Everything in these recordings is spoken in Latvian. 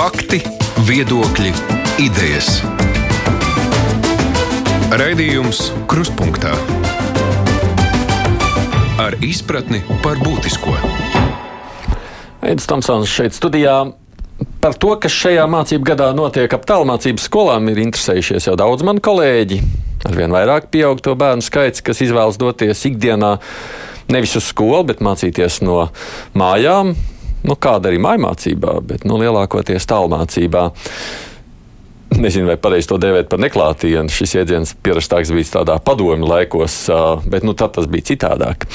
Fakti, viedokļi, idejas. Raidījums Kruspunkta ar izpratni par būtisko. Aizsmeļamies Tomsons šeit studijā. Par to, kas šajā mācību gadā notiek ap tālmācības skolām, ir interesējušies jau daudz mani kolēģi. Arvien vairāk pieaug to bērnu skaits, kas izvēlas doties ikdienā nevis uz skolu, bet mācīties no mājām. Nu, kāda arī mājmācībā, bet nu, lielākoties tālmācībā. Nezinu, vai pareizi to dēvēt par neklātienu. Šis jēdziens pierastāks bija tādā padomju laikos, bet nu, tad tas bija citādāk.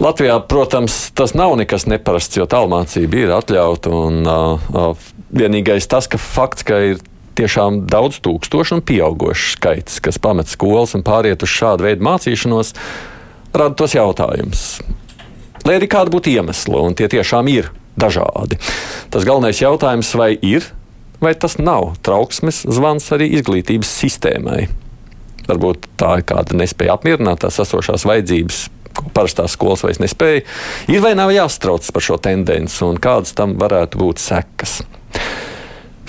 Latvijā, protams, tas nav nekas neparasts, jo tālmācība ir atļauta. Un, uh, vienīgais tas, ka fakts, ka ir tiešām daudz tūkstošu un pieaugušs skaits, kas pamet skolas un pāriet uz šādu veidu mācīšanos, rada tos jautājumus. Lai arī kāda būtu iemesla, un tie tiešām ir dažādi. Tas galvenais jautājums, vai ir vai tas nav trauksmes zvans arī izglītības sistēmai. Varbūt tā ir kāda nespēja apmierināt tās esošās vajadzības, ko parastās skolas vairs nespēja. Ir vai nav jāstrauc par šo tendenci un kādas tam varētu būt sekas.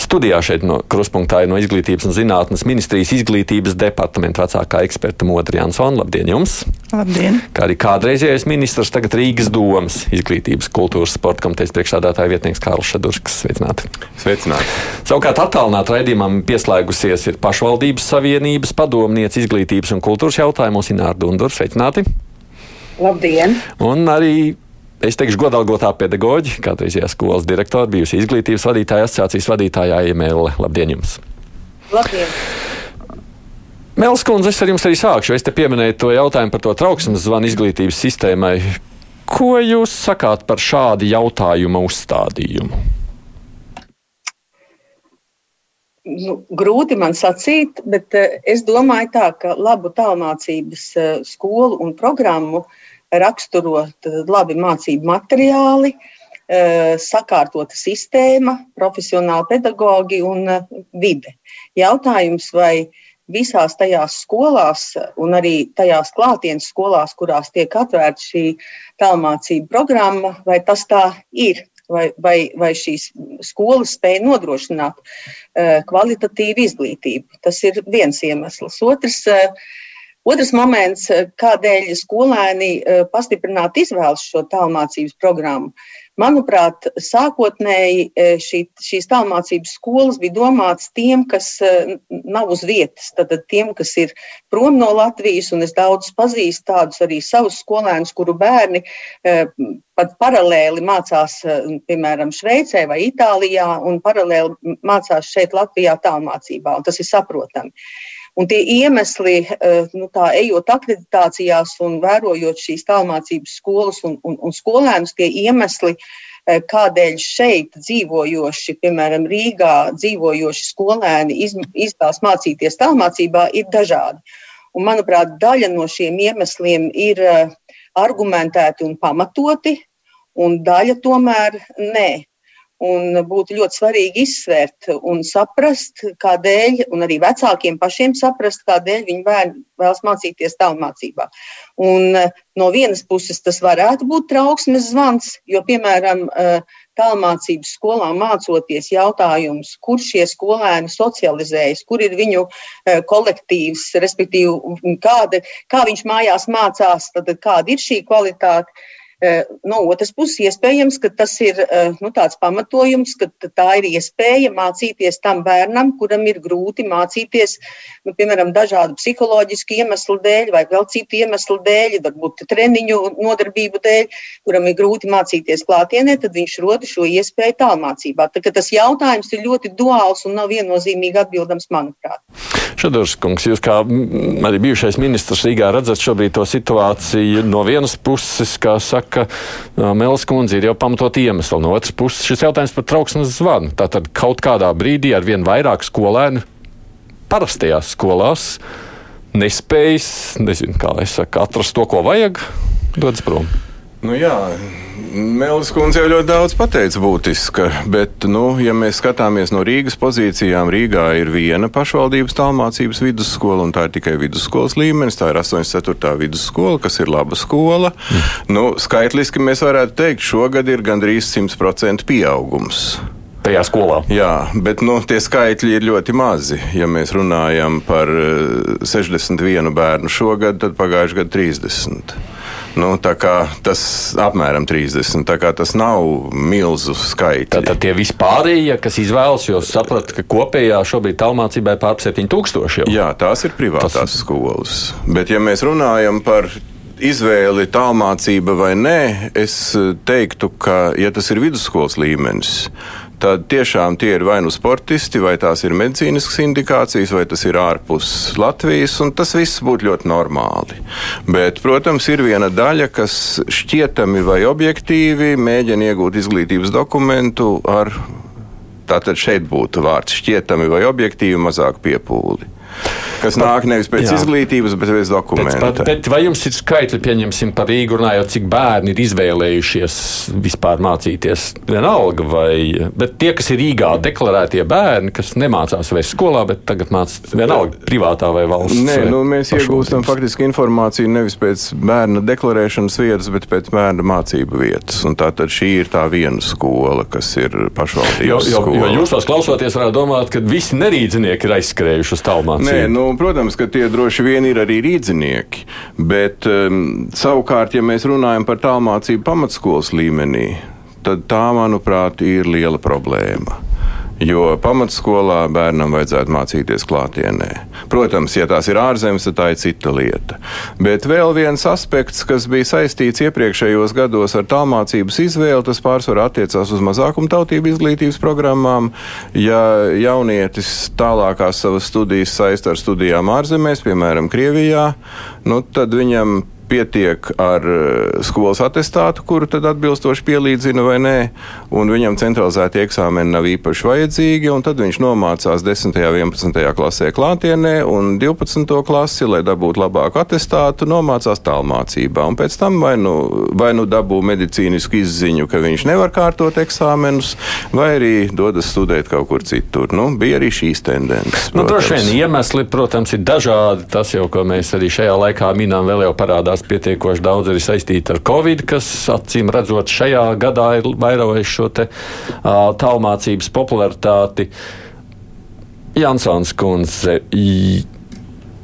Studijā šeit no kruspunktā ir no Izglītības un zinātnes ministrijas izglītības departamenta vecākā eksperta Modra Jansona. Labdien jums! Labdien! Kā arī kādreizējais ministrs, tagad Rīgas domas izglītības, kultūras, sporta komitejas priekšsādātāja vietnieks Kārls Šadurskas. Sveicināti! Sveicināti! Savukārt attālināt raidījumam pieslēgusies ir pašvaldības savienības padomniece izglītības un kultūras jautājumos Ināra Dundur. Sveicināti! Labdien! Un arī Es teikšu, godalgotā pedagoģa, kādreizējā skolas direktora, bijusi izglītības vadītāja, asociācijas vadītāja Aimēle. Labdien jums! Labdien! Mēls kundze, es ar jums arī sākšu. Es te pieminēju to jautājumu par to trauksmes zvanu izglītības sistēmai. Ko jūs sakāt par šādu jautājumu uzstādījumu? Nu, grūti man sacīt, bet uh, es domāju, tā, ka labu tālmācības uh, skolu un programmu uh, raksturot labi mācību materiāli, eh, sakārtota sistēma, profesionāli pedagogi un eh, vide. Jautājums, vai visās tajās skolās, un arī tajās klātienes skolās, kurās tiek atvērta šī tālmācība programma, vai tas tā ir? Vai, vai, vai šīs skolas spēja nodrošināt kvalitatīvu izglītību? Tas ir viens iemesls. Otrs, uh, Otrs moments, eh, kādēļ skolēni eh, pastiprināti izvēlas šo tālmācības programmu. Manuprāt, sākotnēji eh, šī, šīs tālmācības skolas bija domātas tiem, kas nav uz vietas, tad tiem, kas ir prom no Latvijas, un es daudz pazīstu tādus arī savus skolēnus, kuru bērni pat paralēli mācās, piemēram, Šveicē vai Itālijā, un paralēli mācās šeit Latvijā tālmācībā, un tas ir saprotami. Un tie iemesli, eh, nu, tā ejot akreditācijās un vērojot šīs tālmācības skolas un, un, un skolēnus, tie iemesli, eh, kādēļ šeit dzīvojoši, piemēram, Rīgā dzīvojoši skolēni izvēlas mācīties tālmācībā, ir dažādi. Un, manuprāt, daļa no šiem iemesliem ir eh, argumentēti un pamatoti, un daļa tomēr nē. Un būtu ļoti svarīgi izsvērt un saprast, kādēļ, un arī vecākiem pašiem saprast, kādēļ bērni vēlas mācīties tālmācībā. Un eh, no vienas puses tas varētu būt trauksmes zvans, jo, piemēram, eh, tālmācības skolā mācoties jautājums, kur šie skolēni socializējas, kur ir viņu eh, kolektīvs, respektīvi, kāda, kā viņš mājās mācās, tad kāda ir šī kvalitāte no otras puses, iespējams, ka tas ir eh, nu, tāds pamatojums, ka tā ir iespēja mācīties tam bērnam, kuram ir grūti mācīties, nu, piemēram, dažādu psiholoģisku iemeslu dēļ vai vēl citu iemeslu dēļ, varbūt treniņu nodarbību dēļ, kuram ir grūti mācīties klātienē, tad viņš roda šo iespēju tālmācībā. Tā, tas jautājums ir ļoti duāls un nav viennozīmīgi atbildams, manuprāt. Šadurs kungs, jūs kā arī bijušais ministrs Rīgā redzat šobrīd to situāciju no vienas puses, kā saka, ka Mēlis kundze ir jau pamatot iemesli. No otras puses, šis jautājums par trauksmes zvanu. Tātad kaut kādā brīdī ar vien vairāk skolēnu parastajās skolās nespējas, nezinu, kā lai saka, atrast to, ko vajag, dodas prom. Nu jā, Mēlis kundze jau ļoti daudz pateica būtiska, bet, nu, ja mēs skatāmies no Rīgas pozīcijām, Rīgā ir viena pašvaldības tālmācības vidusskola, un tā ir tikai vidusskolas līmenis. Tā ir 84. vidusskola, kas ir laba skola. Mm. Nu, skaitliski mēs varētu teikt, šogad ir gandrīz 100% pieaugums. tajā skolā. Jā, bet nu, tie skaitļi ir ļoti mazi. Ja mēs runājam par 61 eh, bērnu šogad, tad pagājušajā gadā 30. Nu, tas apmēram 30. Tas nav milzu skaits. Tad, tad tie vispārējie, kas izvēlas, jo sapratu, ka kopējā šobrīd tālmācībai pār 7000 jau. Jā, tās ir privātās tas... skolas. Bet, ja mēs runājam par izvēli tālmācība vai nē, es teiktu, ka, ja tas ir vidusskolas līmenis, tad tiešām tie ir vai nu sportisti, vai tās ir medicīniskas indikācijas, vai tas ir ārpus Latvijas, un tas viss būtu ļoti normāli. Bet, protams, ir viena daļa, kas šķietami vai objektīvi mēģina iegūt izglītības dokumentu ar, tātad šeit būtu vārds šķietami vai objektīvi mazāk piepūli kas nāk nevis pēc jā. izglītības, bet pēc dokumenta. Bet, bet vai jums ir skaitļi, pieņemsim, par Rīgu runājot, cik bērni ir izvēlējušies vispār mācīties vienalga, vai, bet tie, kas ir Rīgā deklarētie bērni, kas nemācās vairs skolā, bet tagad mācās vienalga privātā vai valsts? Nē, nu, mēs iegūstam faktiski informāciju nevis pēc bērna deklarēšanas vietas, bet pēc bērna mācību vietas. Un tā tad šī ir tā viena skola, kas ir pašvaldības jo, jo, skola. Jo jūs tos klausoties varētu domāt, ka visi nerīdzinieki ir aizskrējuši uz tālmācību. Nē, nu, protams, ka tie droši vien ir arī rīdzinieki, bet um, savukārt, ja mēs runājam par tālmācību pamatskolas līmenī, tad tā, manuprāt, ir liela problēma. Jo pamatskolā bērnam vajadzētu mācīties klātienē. Protams, ja tās ir ārzemes, tad tā ir cita lieta. Bet vēl viens aspekts, kas bija saistīts iepriekšējos gados ar tālmācības izvēli, tas pārsvarā attiecās uz mazākumtautību izglītības programmām. Ja jaunietis tālākās savas studijas saista ar studijām ārzemēs, piemēram, Krievijā, nu, tad viņam pietiek ar eh, skolas atestātu, kuru tad atbilstoši pielīdzina vai nē, un viņam centralizēti eksāmeni nav īpaši vajadzīgi, un tad viņš nomācās 10. un 11. klasē klātienē, un 12. klasi, lai dabūtu labāku atestātu, nomācās tālmācībā, un pēc tam vai nu, vai nu dabū medicīnisku izziņu, ka viņš nevar kārtot eksāmenus, vai arī dodas studēt kaut kur citur. Nu, bija arī šīs tendences. Nu, droši vien iemesli, protams, ir dažādi. Tas jau, ko mēs arī šajā laikā minām, vēl jau parādās kas pietiekoši daudz ir saistīti ar Covid, kas acīm redzot šajā gadā ir vairojis šo te, uh, tālmācības popularitāti. Jansons kundze,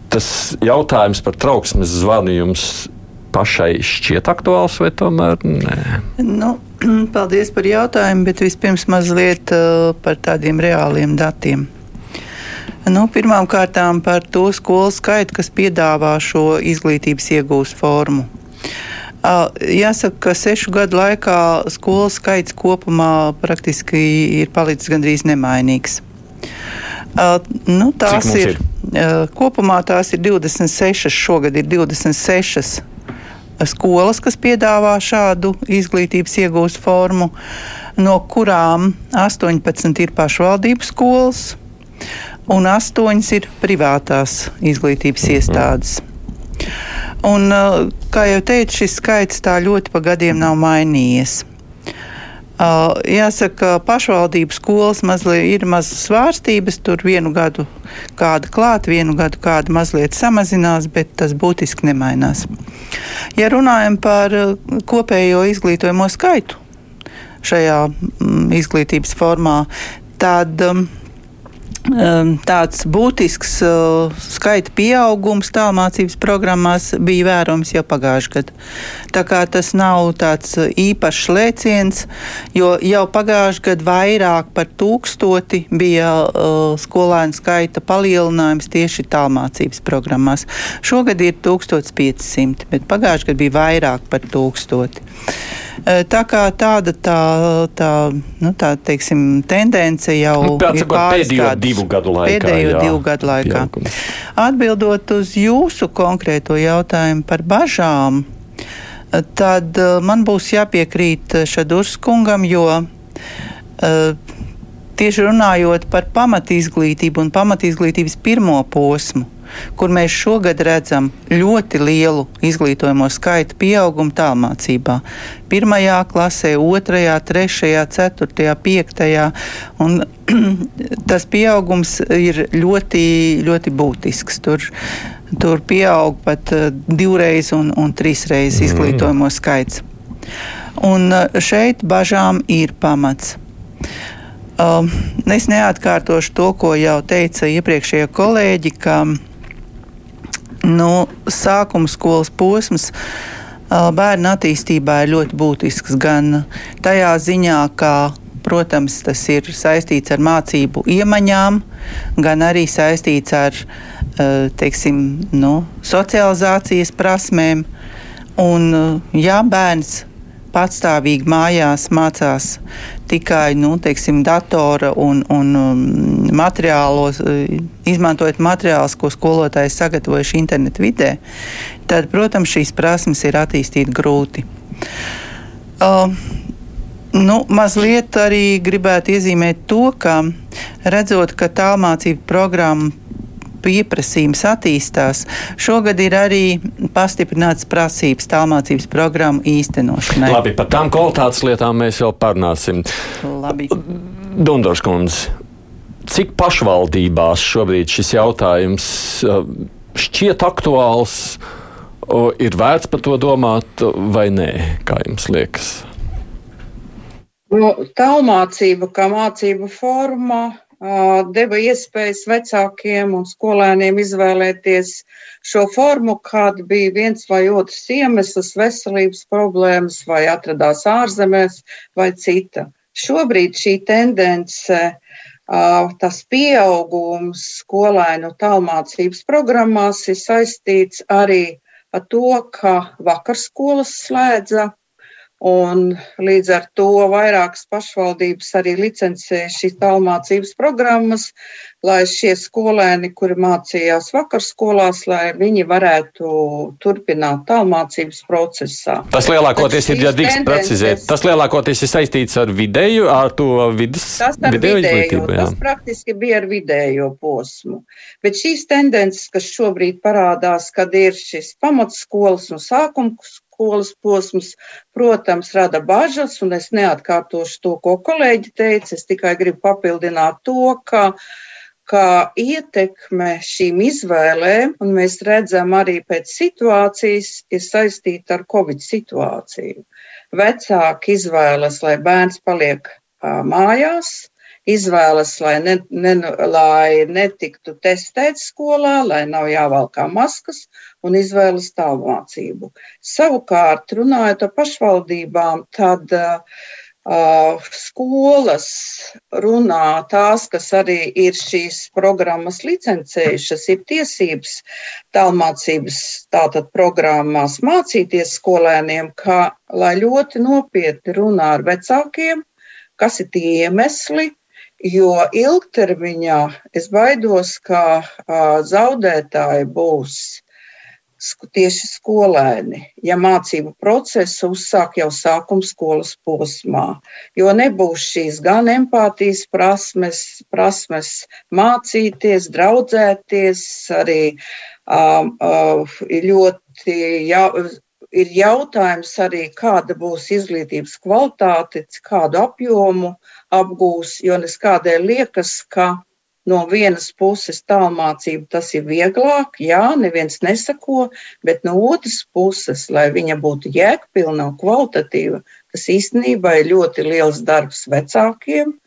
tas jautājums par trauksmes zvanu jums pašai šķiet aktuāls vai tomēr nē? Nu, paldies par jautājumu, bet vispirms mazliet par tādiem reāliem datiem. Nu, Pirmkārt, par to skolu skaitu, kas piedāvā šo izglītības iegūst formu. Jāsaka, ka sešu gadu laikā skolu skaits kopumā praktiski ir palicis gandrīz nemainīgs. Nu, tās ir, ir kopumā tās ir 26, šogad ir 26 skolas, kas piedāvā šādu izglītības iegūst formu, no kurām 18 ir pašvaldības skolas un astoņas ir privātās izglītības mm. iestādes. Un, uh, kā jau teicu, šis skaits tā ļoti pa gadiem nav mainījies. Uh, jāsaka, ka pašvaldību skolas mazliet ir mazas svārstības. Tur vienu gadu kāda klāt, vienu gadu kāda mazliet samazinās, bet tas būtiski nemainās. Ja runājam par uh, kopējo izglītojamo skaitu šajā mm, izglītības formā, tad um, tāds būtisks uh, skaita pieaugums tālmācības programmās bija vērojams jau pagājušajā gadā. Tā kā tas nav tāds uh, īpašs lēciens, jo jau pagājušajā gadā vairāk par tūkstoti bija uh, skolēnu skaita palielinājums tieši tālmācības programmās. Šogad ir 1500, bet pagājušajā gadā bija vairāk par tūkstoti. Tā kā tāda tā, tā, nu, tā teiksim, tendence jau nu, ir pēdējo divu gadu laikā. Pēdējo jā, divu gadu laikā. Pieaugums. Atbildot uz jūsu konkrēto jautājumu par bažām, tad man būs jāpiekrīt Šadurskungam, jo tieši runājot par pamatizglītību un pamatizglītības pirmo posmu kur mēs šogad redzam ļoti lielu izglītojamo skaitu pieaugumu tālmācībā. Pirmajā klasē, otrajā, trešajā, ceturtajā, piektajā. Un, tas pieaugums ir ļoti, ļoti būtisks. Tur, tur pieaug pat uh, divreiz un, un trīsreiz mm. izglītojamo skaits. Un uh, šeit bažām ir pamats. Um, es neatkārtošu to, ko jau teica iepriekšējie kolēģi, ka nu, sākuma skolas posms bērnu attīstībā ir ļoti būtisks gan tajā ziņā, ka protams, tas ir saistīts ar mācību iemaņām, gan arī saistīts ar teiksim, nu, socializācijas prasmēm. Un, ja bērns patstāvīgi mājās mācās tikai nu, teiksim, datora un, un um, materiālos, uh, izmantojot materiālus, ko skolotājs sagatavojuši internetu vidē, tad, protams, šīs prasmes ir attīstīt grūti. Uh, Nu, mazliet arī gribētu iezīmēt to, ka redzot, ka tālmācību programma pieprasījums attīstās. Šogad ir arī pastiprināts prasības tālmācības programmu īstenošanai. Labi, par tām kvalitātes lietām mēs vēl parunāsim. Labi. Dundors kundze, cik pašvaldībās šobrīd šis jautājums šķiet aktuāls, ir vērts par to domāt vai nē, kā jums liekas? Nu, Tālmācība kā mācība forma deva iespējas vecākiem un skolēniem izvēlēties šo formu, kad bija viens vai otrs iemesls, veselības problēmas, vai atradās ārzemēs, vai cita. Šobrīd šī tendence, tas pieaugums skolēnu tālmācības programmās ir saistīts arī ar to, ka vakarskolas slēdza Un līdz ar to vairākas pašvaldības arī licencē šīs tālmācības programmas, lai šie skolēni, kuri mācījās vakarskolās, lai viņi varētu turpināt tālmācības procesā. Tas lielākoties ir, ja drīkst precizēt, tas lielākoties ir saistīts ar vidēju, ar to vidus, tas ar vidējo izglītību. Tas praktiski bija ar vidējo posmu. Bet šīs tendences, kas šobrīd parādās, kad ir šis pamatskolas un sākums skolas posms, protams, rada bažas, un es neatkārtošu to, ko kolēģi teica. Es tikai gribu papildināt to, ka, ka ietekme šīm izvēlēm, un mēs redzam arī pēc situācijas, ir saistīta ar Covid situāciju. Vecāki izvēlas, lai bērns paliek mājās, izvēlas, lai, ne, ne, lai netiktu testēts skolā, lai nav jāvalkā maskas un izvēlas tālmācību. Savukārt, runājot par pašvaldībām, tad uh, skolas runā tās, kas arī ir šīs programmas licencējušas, ir tiesības tālmācības tātad programmās mācīties skolēniem, ka, lai ļoti nopietni runā ar vecākiem, kas ir tie iemesli, Jo ilgtermiņā es baidos, ka zaudētāji būs tieši skolēni, ja mācību procesu uzsāk jau sākuma skolas posmā. Jo nebūs šīs gan empātijas prasmes, prasmes mācīties, draudzēties, arī um, uh, ļoti jau, ir jautājums arī, kāda būs izglītības kvalitāte, kādu apjomu apgūs, jo nes kādēļ liekas, ka no vienas puses tālmācība tas ir vieglāk, jā, neviens nesako, bet no otras puses, lai viņa būtu jēgpilna un kvalitatīva, tas īstenībā ir ļoti liels darbs vecākiem.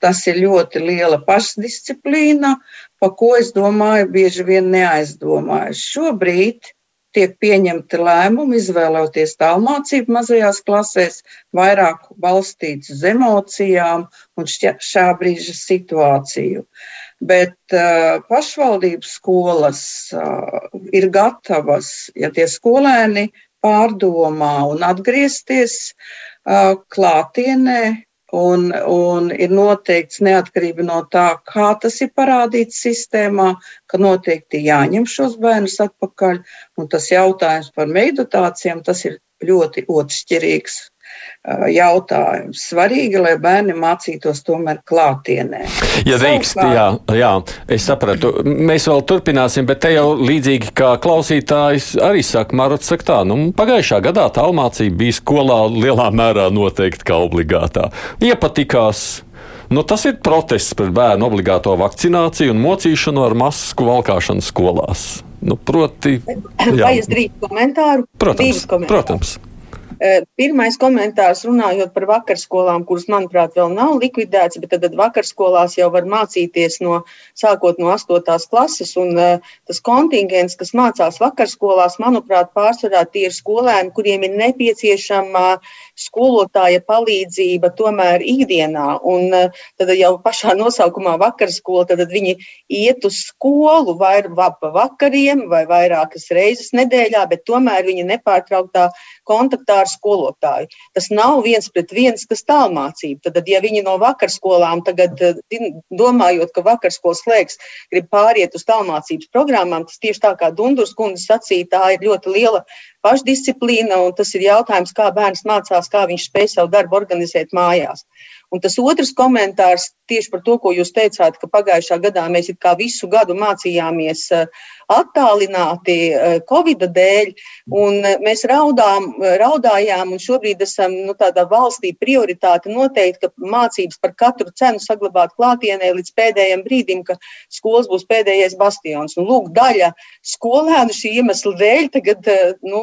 Tas ir ļoti liela pašdisciplīna, pa ko es domāju, bieži vien neaizdomājas. Šobrīd tiek pieņemti lēmumi, izvēloties tālmācību mazajās klasēs, vairāk balstīts uz emocijām un šā brīža situāciju. Bet uh, pašvaldības skolas uh, ir gatavas, ja tie skolēni pārdomā un atgriezties uh, klātienē, Un, un ir noteikts neatkarība no tā, kā tas ir parādīts sistēmā, ka noteikti jāņem šos bērnus atpakaļ. Un tas jautājums par meidotācijām, tas ir ļoti otršķirīgs jautājums. Svarīgi, lai bērni mācītos tomēr klātienē. Ja drīkst, jā, jā, es sapratu. Mēs vēl turpināsim, bet te jau līdzīgi kā klausītājs arī saka, Marots saka tā, nu, pagājušā gadā tālmācība bija skolā lielā mērā noteikti kā obligātā. Iepatikās. Nu, tas ir protests pret bērnu obligāto vakcināciju un mocīšanu ar masku valkāšanu skolās. Nu, proti, jā. Vai es drīkstu komentāru? Protams, komentāru. protams. Pirmais komentārs runājot par vakarskolām, kuras, manuprāt, vēl nav likvidētas, bet tad vakarskolās jau var mācīties no sākot no 8. klases. Un tas kontingents, kas mācās vakarskolās, manuprāt, pārsvarā tie ir skolēni, kuriem ir nepieciešama skolotāja palīdzība tomēr ikdienā. Un tad jau pašā nosaukumā vakarskola, tad viņi iet uz skolu vai pa vakariem vai vairākas reizes nedēļā, bet tomēr viņi nepārtrauktā kontaktā ar skolotāju. Tas nav viens pret viens, kas tālmācība. Tad, ja viņi no vakarskolām tagad eh, domājot, ka vakarskolas slēgs, grib pāriet uz tālmācības programmām, tas tieši tā kā Dundurs kundze sacīja, tā ir ļoti liela pašdisciplīna, un tas ir jautājums, kā bērns mācās, kā viņš spēj savu darbu organizēt mājās. Un tas otrs komentārs tieši par to, ko jūs teicāt, ka pagājušā gadā mēs visu gadu mācījāmies uh, attālināti eh, Covid dēļ, un eh, mēs raudām, eh, raudājām, un šobrīd esam nu, tādā valstī prioritāte noteikti, ka mācības par katru cenu saglabāt klātienē līdz pēdējiem brīdim, ka skolas būs pēdējais bastions. Un, lūk, daļa skolēnu šī iemesla dēļ tagad nu,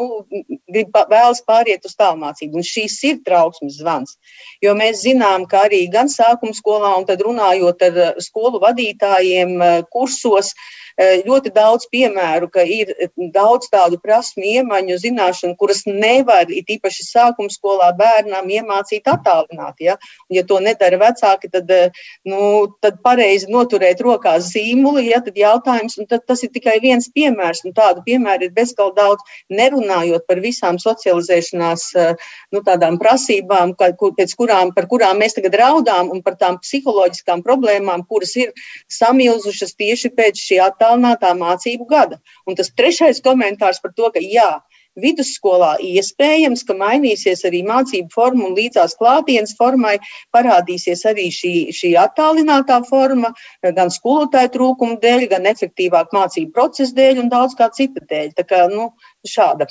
grib vēlas pāriet uz tālmācību, un šīs ir trauksmes zvans. Jo mēs zinām, ka arī gan sākuma skolā, un tad runājot ar skolu vadītājiem kursos, Eh, ļoti daudz piemēru, ka ir eh, daudz tādu prasmu, iemaņu, zināšanu, kuras nevar, it īpaši sākuma skolā, bērnam iemācīt attālināti. Ja? Ja to nedara vecāki, tad, eh, nu, tad pareizi noturēt rokās zīmuli, ja? tad jautājums, un tad tas ir tikai viens piemērs, un tādu piemēru ir bezgal daudz, nerunājot par visām socializēšanās nu, tādām prasībām, kā, kur, kurām, par kurām mēs tagad raudām, un par tām psiholoģiskām problēmām, kuras ir samilzušas tieši pēc šī attālināta attālinātā mācību gada. Un tas trešais komentārs par to, ka jā, vidusskolā iespējams, ka mainīsies arī mācību forma un līdzās klātienes formai parādīsies arī šī, šī attālinātā forma, gan skolotāju trūkuma dēļ, gan efektīvāk mācību procesa dēļ un daudz kā cita dēļ. Tā kā, nu, šāda.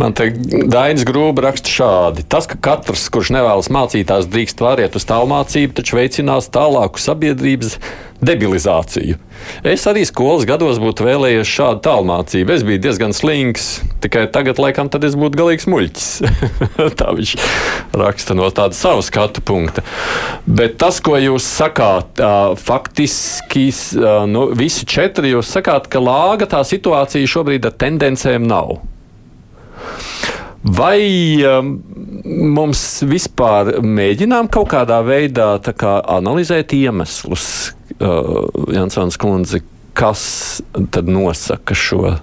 Man te Dainis Grūba raksta šādi. Tas, ka katrs, kurš nevēlas mācītās, drīkst pāriet uz tālmācību, taču veicinās tālāku sabiedrības debilizāciju. Es arī skolas gados būtu vēlējies šādu tālmācību. Es biju diezgan slings, tikai tagad, laikam, tad es būtu galīgs muļķis. Tā viņš raksta no tāda sava skatu punkta. Bet tas, ko jūs sakāt, faktiski nu, visi četri jūs sakāt, ka lāga tā situācija šobrīd ar tendencēm nav. Vai um, mums vispār mēģinām kaut kādā veidā kā, analizēt iemeslus, uh, Jansons kundze, kas tad nosaka šo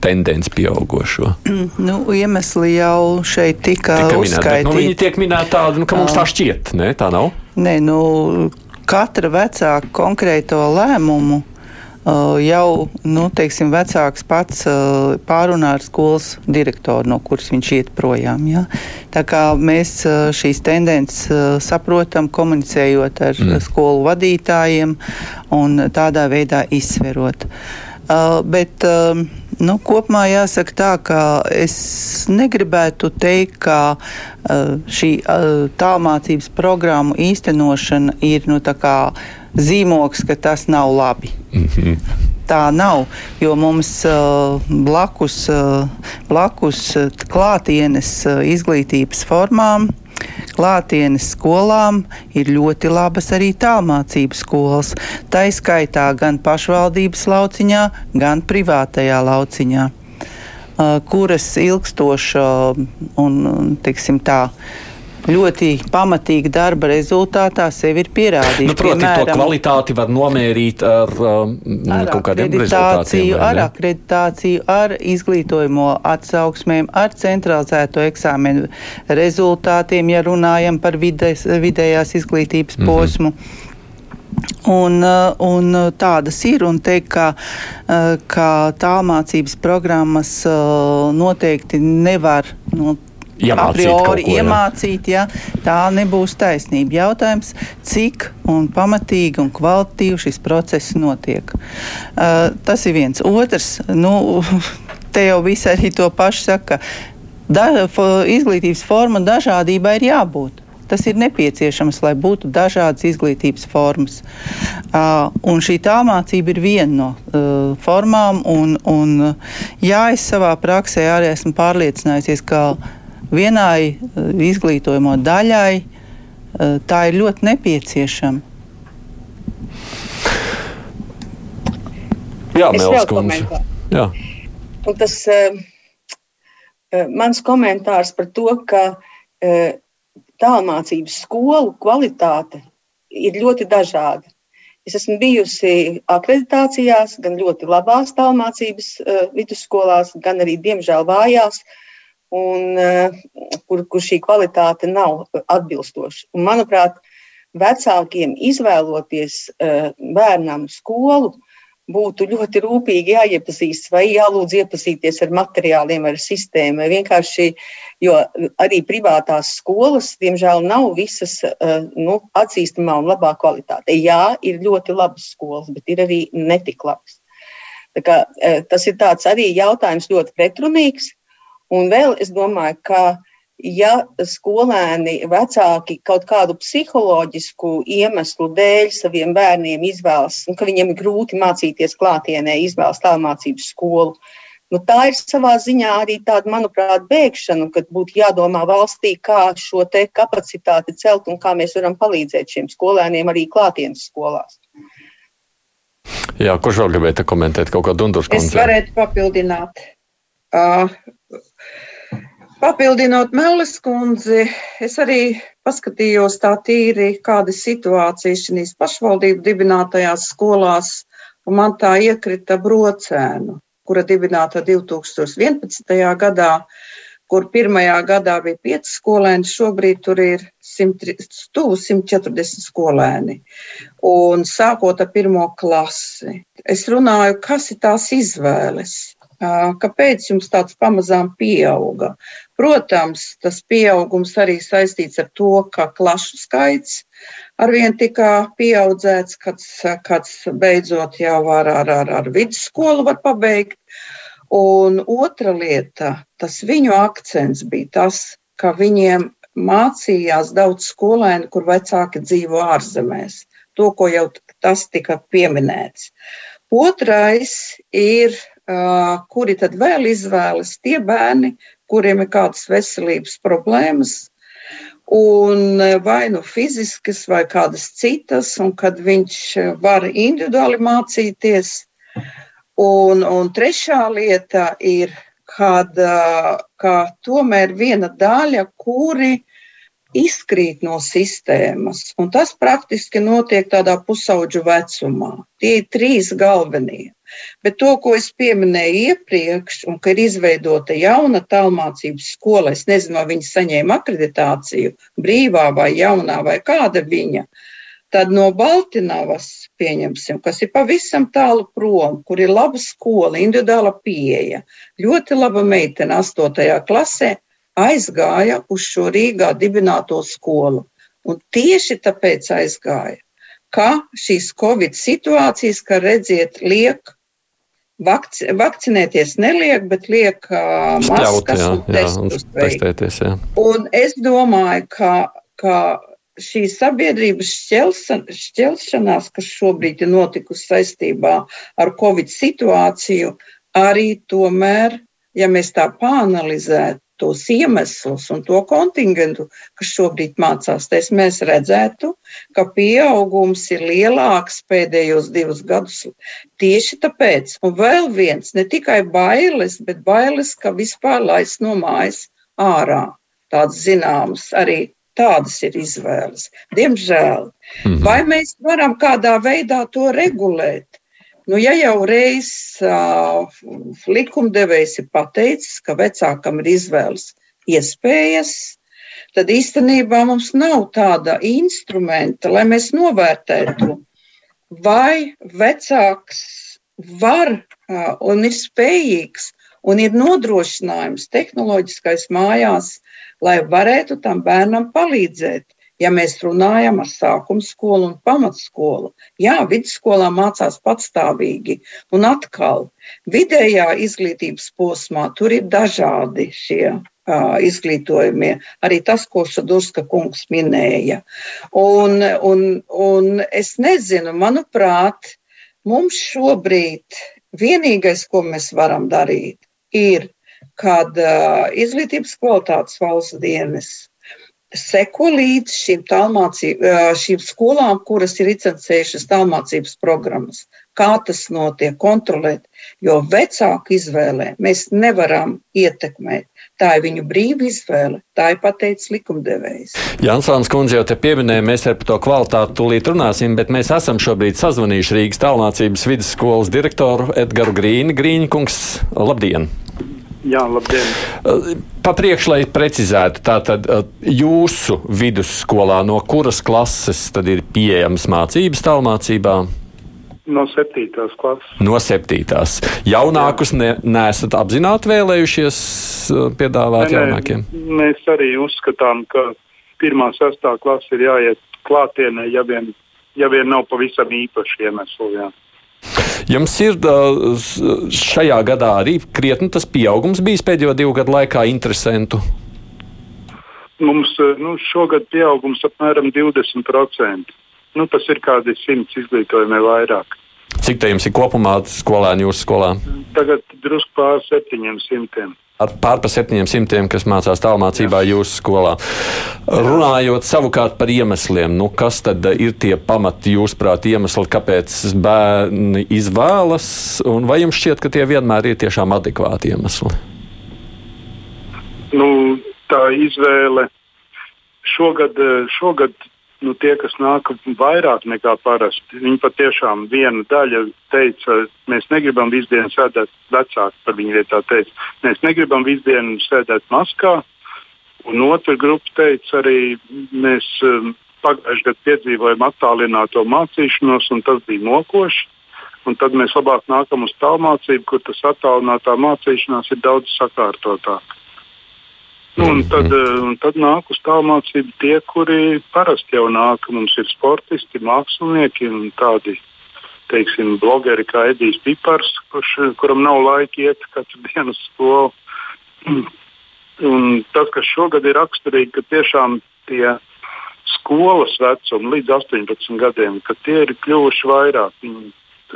tendenci pieaugušo? Nu, iemesli jau šeit tika, tika uzskaitīti. Nu, viņi tiek minēti tādi, nu, ka mums tā šķiet, ne? Tā nav? Nē, nu, katra vecāka konkrēto lēmumu jau nu, teiksim, vecāks pats uh, pārunā ar skolas direktoru, no kuras viņš iet projām. Ja? Tā kā mēs uh, šīs tendences saprotam, komunicējot ar mm. skolu vadītājiem un tādā veidā izsverot. Bet, um, Nu, kopumā jāsaka tā, ka es negribētu teikt, ka uh, šī uh, tālmācības programmu īstenošana ir nu, zīmogs, ka tas nav labi. Mm -hmm. Tā nav, jo mums uh, blakus, uh, blakus uh, klātienes uh, izglītības formām klātienes skolām ir ļoti labas arī tālmācības skolas. Tā izskaitā gan pašvaldības lauciņā, gan privātajā lauciņā, uh, kuras ilgstoša un, teiksim tā, ļoti pamatīga darba rezultātā sevi ir pierādījis. Nu, proti, Piemēram, to kvalitāti var nomērīt ar, um, ar kaut kādiem rezultātiem. Ar akreditāciju, ar izglītojumu atsauksmēm, ar centralizēto eksāmenu rezultātiem, ja runājam par vides, vidējās izglītības mm -hmm. posmu. Un, uh, un tādas ir. Un teikt, ka, uh, ka tālmācības programmas uh, noteikti nevar nu, Iemācīt a priori ko, iemācīt, ja tā nebūs taisnība. Jautājums, cik un pamatīgi un kvalitatīvi šis process notiek. Uh, tas ir viens. Otrs, nu, te jau visi arī to pašu saka, da, izglītības forma dažādībai ir jābūt. Tas ir nepieciešams, lai būtu dažādas izglītības formas. Uh, un šī tālmācība ir viena no uh, formām. Un, un, jā, es savā praksē arī esmu pārliecinājusies, ka vienai izglītojamo daļai tā ir ļoti nepieciešama. Jā. Un tas uh, mans komentārs par to, ka uh, tālmācības skolu kvalitāte ir ļoti dažāda. Es esmu bijusi akreditācijās, gan ļoti labās tālmācības uh, vidusskolās, gan arī, diemžēl, vājās, un, uh, kur, kur šī kvalitāte nav atbilstoša. Un, manuprāt, vecākiem izvēloties uh, bērnam skolu, būtu ļoti rūpīgi jāiepazīstas vai jālūdz iepazīties ar materiāliem, ar sistēmu. Vienkārši, jo arī privātās skolas, diemžēl, nav visas eh, nu, atzīstamā un labā kvalitātē. Jā, ir ļoti labas skolas, bet ir arī netik labas. Kā, eh, tas ir arī jautājums ļoti pretrunīgs. Un vēl es domāju, ka ja skolēni, vecāki kaut kādu psiholoģisku iemeslu dēļ saviem bērniem izvēlas, un ka viņiem ir grūti mācīties klātienē, izvēlas tālmācības skolu. Nu, tā ir savā ziņā arī tāda, manuprāt, bēgšana, kad būtu jādomā valstī, kā šo kapacitāti celt un kā mēs varam palīdzēt šiem skolēniem arī klātienes skolās. Jā, kurš vēl gribēja komentēt kaut ko Dunduras kundze? Es varētu papildināt. Uh, Papildinot Melis kundzi, es arī paskatījos tā tīri, kāda ir situācija šīs pašvaldību dibinātajās skolās, un man tā iekrita brocēnu, kura dibināta 2011. gadā, kur pirmajā gadā bija 5 skolēni, šobrīd tur ir 100, 140 skolēni. Un sākot ar pirmo klasi, es runāju, kas ir tās izvēles Kāpēc jums tāds pamazām pieauga? Protams, tas pieaugums arī saistīts ar to, ka klašu skaits arvien tika pieaudzēts, kāds, kāds beidzot jau ar, ar, ar, ar vidusskolu var pabeigt. Un otra lieta, tas viņu akcents bija tas, ka viņiem mācījās daudz skolēnu, kur vecāki dzīvo ārzemēs. To, ko jau tas tika pieminēts. Otrais ir kuri tad vēl izvēlas tie bērni, kuriem ir kādas veselības problēmas, un vai nu fiziskas, vai kādas citas, un kad viņš var individuāli mācīties. Un, un trešā lieta ir, kad, ka tomēr viena daļa, kuri izkrīt no sistēmas, un tas praktiski notiek tādā pusauģu vecumā. Tie ir trīs galvenie. Bet to, ko es pieminēju iepriekš, un ka ir izveidota jauna tālmācības skola, es nezinu, vai viņi saņēma akreditāciju, brīvā vai jaunā, vai kāda viņa. Tad no Baltiņavas, pieņemsim, kas ir pavisam tālu prom, kur ir laba skola, individuāla pieeja, ļoti laba meitene, 8. klasē, aizgāja uz šo Rīgā dibināto skolu. Un tieši tāpēc aizgāja, ka šīs Covid situācijas, ka redziet, liek Vakci, vakcinēties neliek, bet liek uh, maskas jā, un testus jā, testēties. Jā. Un es domāju, ka, ka šī sabiedrības šķelšanās, kas šobrīd ir notikusi saistībā ar Covid situāciju, arī tomēr, ja mēs tā pāanalizētu, tos iemeslus un to kontingentu, kas šobrīd mācās, tad mēs redzētu, ka pieaugums ir lielāks pēdējos divus gadus. Tieši tāpēc, un vēl viens, ne tikai bailes, bet bailes, ka vispār laist no mājas ārā. Tāds zināms, arī tādas ir izvēles. Diemžēl. Mm -hmm. Vai mēs varam kādā veidā to regulēt? Nu, ja jau reiz uh, likumdevējs ir pateicis, ka vecākam ir izvēles iespējas, tad īstenībā mums nav tāda instrumenta, lai mēs novērtētu, vai vecāks var uh, un ir spējīgs un ir nodrošinājums tehnoloģiskais mājās, lai varētu tam bērnam palīdzēt ja mēs runājam ar sākuma skolu un pamatskolu. Jā, vidusskolā mācās patstāvīgi, un atkal vidējā izglītības posmā tur ir dažādi šie uh, izglītojumie, arī tas, ko Šadurska kungs minēja. Un, un, un es nezinu, manuprāt, mums šobrīd vienīgais, ko mēs varam darīt, ir kad uh, izglītības kvalitātes valsts dienas seko līdz šīm, šīm skolām, kuras ir licencējušas tālmācības programmas. Kā tas notiek, kontrolēt, jo vecāku izvēlē mēs nevaram ietekmēt. Tā ir viņu brīva izvēle, tā ir pateicis likumdevējs. Jansons kundze jau te pieminēja, mēs par to kvalitāti tūlīt runāsim, bet mēs esam šobrīd sazvanījuši Rīgas tālmācības vidusskolas direktoru Edgaru Grīni. Grīņkungs, labdien! Jā, labdien! Pa priekšu, lai precizētu, tātad jūsu vidusskolā no kuras klases tad ir pieejamas mācības tālmācībā? No septītās klases. No septītās. Jaunākus ne, neesat apzināti vēlējušies piedāvāt ne, jaunākiem? Mēs arī uzskatām, ka pirmā, sestā klase ir jāiet klātienē, ja vien, ja vien nav pavisam īpaši iemesli. Jā. Jums ir šajā gadā arī krietni tas pieaugums bijis pēdējo divu gadu laikā interesantu. Mums nu, šogad pieaugums apmēram 20%. Nu, tas ir kādi simts izglītojumi vairāk. Cik te jums ir kopumā skolēni jūsu skolā? Tagad drusku pār 700 ar pārpa 700, kas mācās tālmācībā jūsu skolā. Runājot savukārt par iemesliem, nu kas tad ir tie pamati jūsuprāt iemesli, kāpēc bērni izvēlas, un vai jums šķiet, ka tie vienmēr ir tiešām adekvāti iemesli? Nu, tā izvēle šogad, šogad nu, tie, kas nāk vairāk nekā parasti, viņi patiešām viena daļa teica, mēs negribam visu dienu sēdēt, vecāki par viņu vietā teica, mēs negribam visu dienu sēdēt maskā. Un otra grupa teica arī, mēs um, pagājušajā gadā piedzīvojam attālināto mācīšanos, un tas bija mokoši. Un tad mēs labāk nākam uz tālmācību, kur tas attālinātā mācīšanās ir daudz sakārtotāka. Nu, un, tad, eh, un tad nāk uz tālmācību tie, kuri parasti jau nāk. Mums ir sportisti, mākslinieki un tādi teiksim, blogeri kā Edijs Pipars, kurš, kuram nav laika iet katru dienu uz skolu. Un tas, kas šogad ir raksturīgi, ka tiešām tie skolas vecumi līdz 18 gadiem, ka tie ir kļuvuši vairāk.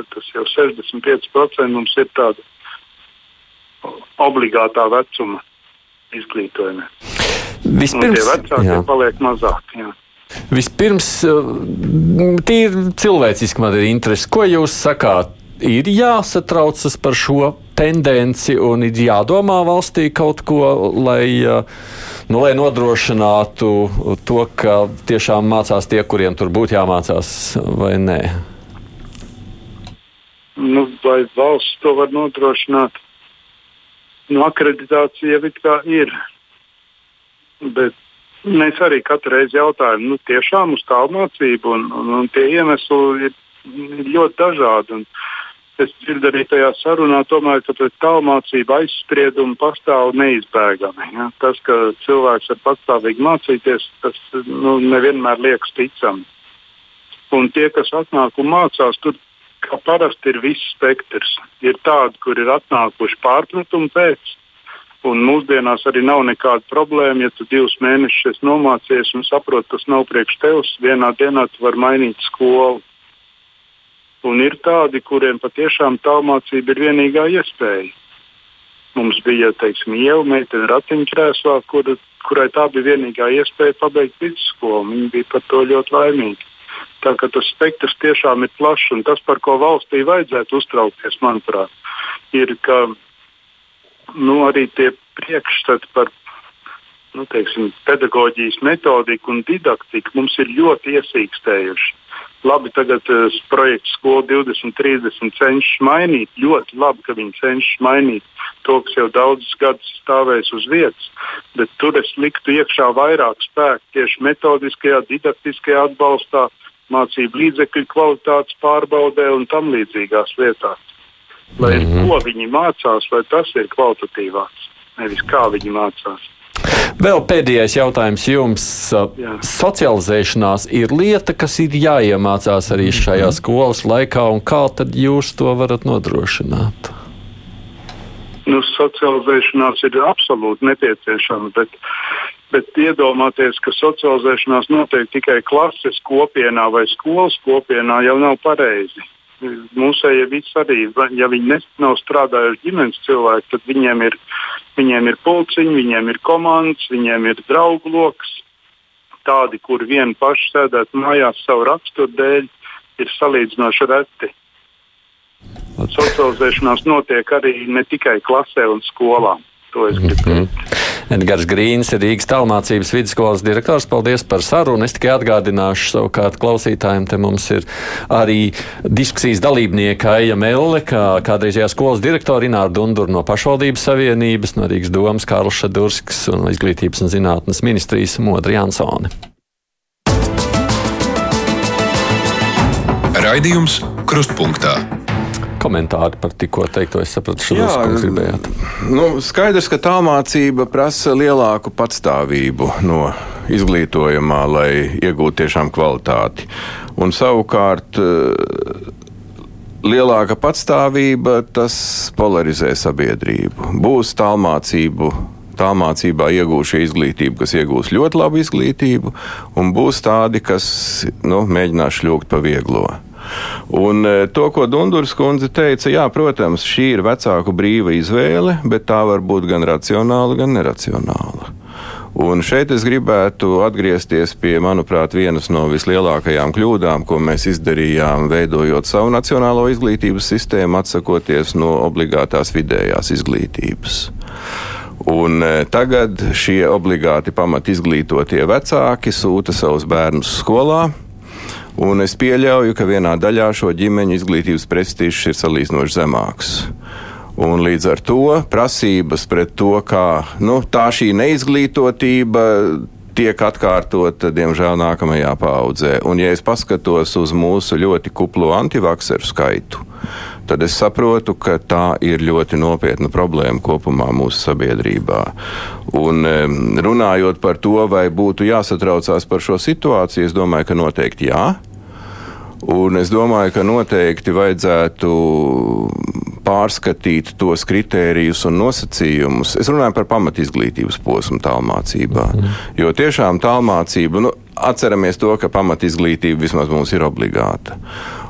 Tas jau 65% mums ir tāda obligātā vecuma izglītojumā. Vispirms, tie vecākie paliek mazāk. Jā. Vispirms, eh, tīri cilvēciski man ir interesi, ko jūs sakāt? Ir jāsatraucas par šo tendenci un ir jādomā valstī kaut ko, lai, eh, nu, lai nodrošinātu to, ka tiešām mācās tie, kuriem tur būtu jāmācās, vai nē? Nu, vai valsts to var nodrošināt? Nu, akreditācija jau ir. Bet mēs arī katru reizi jautājam, nu, tiešām uz tālmācību, un, un, un tie iemesli ir, ir ļoti dažādi. Un es dzirdu arī tajā sarunā, tomēr, ka pret tālmācību aizspriedumu pastāv neizbēgami. Ja? Tas, ka cilvēks var patstāvīgi mācīties, tas nu, nevienmēr liekas ticami. Un tie, kas atnāk un mācās, tur kā parasti ir viss spektrs. Ir tādi, kur ir atnākuši pārpratumu pēc, un mūsdienās arī nav nekāda problēma. Ja tu divus mēnešus nomācies un saproti, tas nav priekš tevis, vienā dienā tu vari mainīt skolu. Un ir tādi, kuriem patiešām tālmācība ir vienīgā iespēja. Mums bija, teiksim, ieva meitene ratiņkrēslā, kur, kurai tā bija vienīgā iespēja pabeigt vidusskolu. Viņa bija par to ļoti laimīga. Tā kā tas spektrs tiešām ir plašs, un tas, par ko valstī vajadzētu uztraukties, manuprāt, ir, ka nu, arī tie priekšstati par nu, teiksim, pedagoģijas metodiku un didaktiku mums ir ļoti iesīkstējuši. Labi, tagad uh, projekts Skola 2030 cenšas mainīt. Ļoti labi, ka viņi cenšas mainīt to, kas jau daudzus gadus stāvēs uz vietas. Bet tur es liktu iekšā vairāk spēku tieši metodiskajā, didaktiskajā atbalstā, mācību līdzekļu kvalitātes pārbaudē un tam līdzīgās lietās. Lai mm -hmm. ko viņi mācās, vai tas ir kvalitatīvāks, nevis kā viņi mācās. Vēl pēdējais jautājums jums. Jā. Socializēšanās ir lieta, kas ir jāiemācās arī šajā mhm. skolas laikā, un kā tad jūs to varat nodrošināt? Nu, socializēšanās ir absolūti nepieciešama, bet Bet iedomāties, ka socializēšanās notiek tikai klases kopienā vai skolas kopienā, jau nav pareizi. Mūsējie visi arī, ja viņi nav strādājuši ģimenes cilvēki, tad viņiem ir Viņiem ir pulciņi, viņiem ir komandas, viņiem ir draugu lokus. Tādi, kur vieni paši sēdēt mājās savu raksturu dēļ, ir salīdzinoši reti. Socializēšanās notiek arī ne tikai klasē un skolā. To es teikt. Mm -hmm. Edgars Grīns Rīgas tālmācības vidusskolas direktors. Paldies par sarunu. Es tikai atgādināšu savukārt klausītājiem, te mums ir arī diskusijas dalībnieka Eja Melle, kā kādreizējā skolas direktora Ināra Dundur no pašvaldības savienības, no Rīgas domas Kārls Šadursks un izglītības un zinātnes ministrijas Modri Jansone. Raidījums Krustpunktā komentāri par tikko teikto. Es sapratu, šo jūs gribējāt. Nu, skaidrs, ka tā mācība prasa lielāku patstāvību no izglītojumā, lai iegūtu tiešām kvalitāti. Un savukārt eh, lielāka patstāvība tas polarizē sabiedrību. Būs tālmācību tālmācībā iegūšu izglītību, kas iegūs ļoti labu izglītību, un būs tādi, kas nu, mēģinās šļūgt pa vieglo. Un e, to, ko Dunduras kundze teica, jā, protams, šī ir vecāku brīva izvēle, bet tā var būt gan racionāla, gan neracionāla. Un šeit es gribētu atgriezties pie, manuprāt, vienas no vislielākajām kļūdām, ko mēs izdarījām, veidojot savu nacionālo izglītības sistēmu, atsakoties no obligātās vidējās izglītības. Un e, tagad šie obligāti pamat izglītotie vecāki sūta savus bērnus skolā, Un es pieļauju, ka vienā daļā šo ģimeņu izglītības prestižs ir salīdzinoši zemāks. Un līdz ar to prasības pret to, kā nu, tā šī neizglītotība tiek atkārtota, diemžēl, nākamajā paudzē. Un, ja es paskatos uz mūsu ļoti kuplo antivakseru skaitu, tad es saprotu, ka tā ir ļoti nopietna problēma kopumā mūsu sabiedrībā. Un, runājot par to, vai būtu jāsatraucās par šo situāciju, es domāju, ka noteikti jā. Un es domāju, ka noteikti vajadzētu pārskatīt tos kritērijus un nosacījumus. Es runāju par pamatizglītības posmu tālmācībā. Mm. Jo tiešām tālmācība, nu, atceramies to, ka pamatizglītība vismaz mums ir obligāta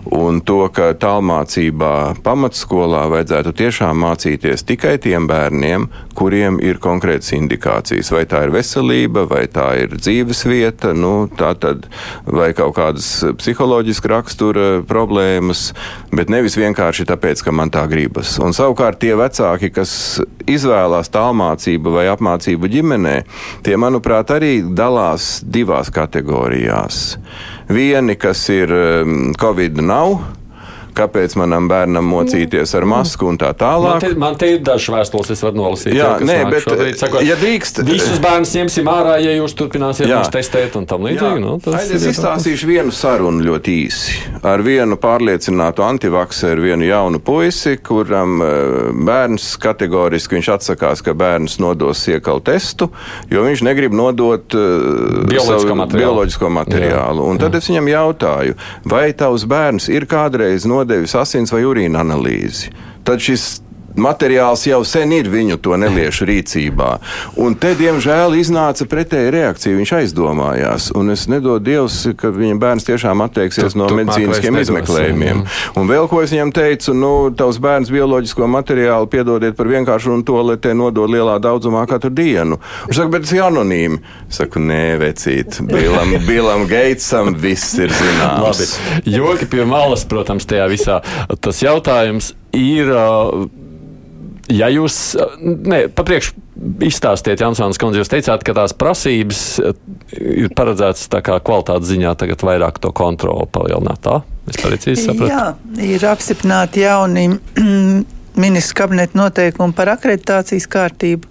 un to, ka tālmācībā pamatskolā vajadzētu tiešām mācīties tikai tiem bērniem, kuriem ir konkrētas indikācijas. Vai tā ir veselība, vai tā ir dzīves vieta, nu, tad, vai kaut kādas psiholoģiska rakstura problēmas, bet nevis vienkārši tāpēc, ka man tā gribas. Un savukārt tie vecāki, kas izvēlās tālmācību vai apmācību ģimenē, tie, manuprāt, arī dalās divās kategorijās. Vieni, kas ir um, Covid, nav kāpēc manam bērnam mocīties ar masku un tā tālāk. Man te, man te ir dažas vēstules, es varu nolasīt. Jā, jau, nē, bet, šobrīd, sakot, ja drīkst, visus bērnus ņemsim ārā, ja jūs turpināsiet mūs testēt un tam līdzīgi. Nu, Aiz, es izstāstīšu vienu sarunu ļoti īsi ar vienu pārliecinātu antivakseru, vienu jaunu puisi, kuram uh, bērns kategoriski viņš atsakās, ka bērns nodos iekalu testu, jo viņš negrib nodot uh, bioloģisko materiālu. Bioloģisko materiālu. Jā. Un tad Jā. es viņam jautāju, vai tavs bērns ir kādreiz nodojis nodevis asins vai urīna analīzi, tad šis materiāls jau sen ir viņu to neliešu rīcībā. Un te, diemžēl, iznāca pretēja reakcija. Viņš aizdomājās, un es nedodu Dievs, ka viņa bērns tiešām atteiksies tu, no medicīniskiem izmeklējumiem. Un vēl ko es viņam teicu, nu, tavs bērns bioloģisko materiālu piedodiet par vienkāršu un to, lai te nodod lielā daudzumā katru dienu. Viņš saka, bet tas ir anonīmi. Es saku, nē, vecīt, Bilam, Bilam Geitsam viss ir zināms. Labi. Joki pie malas, protams, tajā visā. Tas jautājums ir. Uh, ja jūs, ne, papriekš izstāstiet, Jansons kundze, jūs teicāt, ka tās prasības ir paredzētas tā kā kvalitātes ziņā tagad vairāk to kontroli palielināt, tā? Es pareizi sapratu? Jā, ir apstiprināti jauni ministrs kabineta noteikumi par akreditācijas kārtību.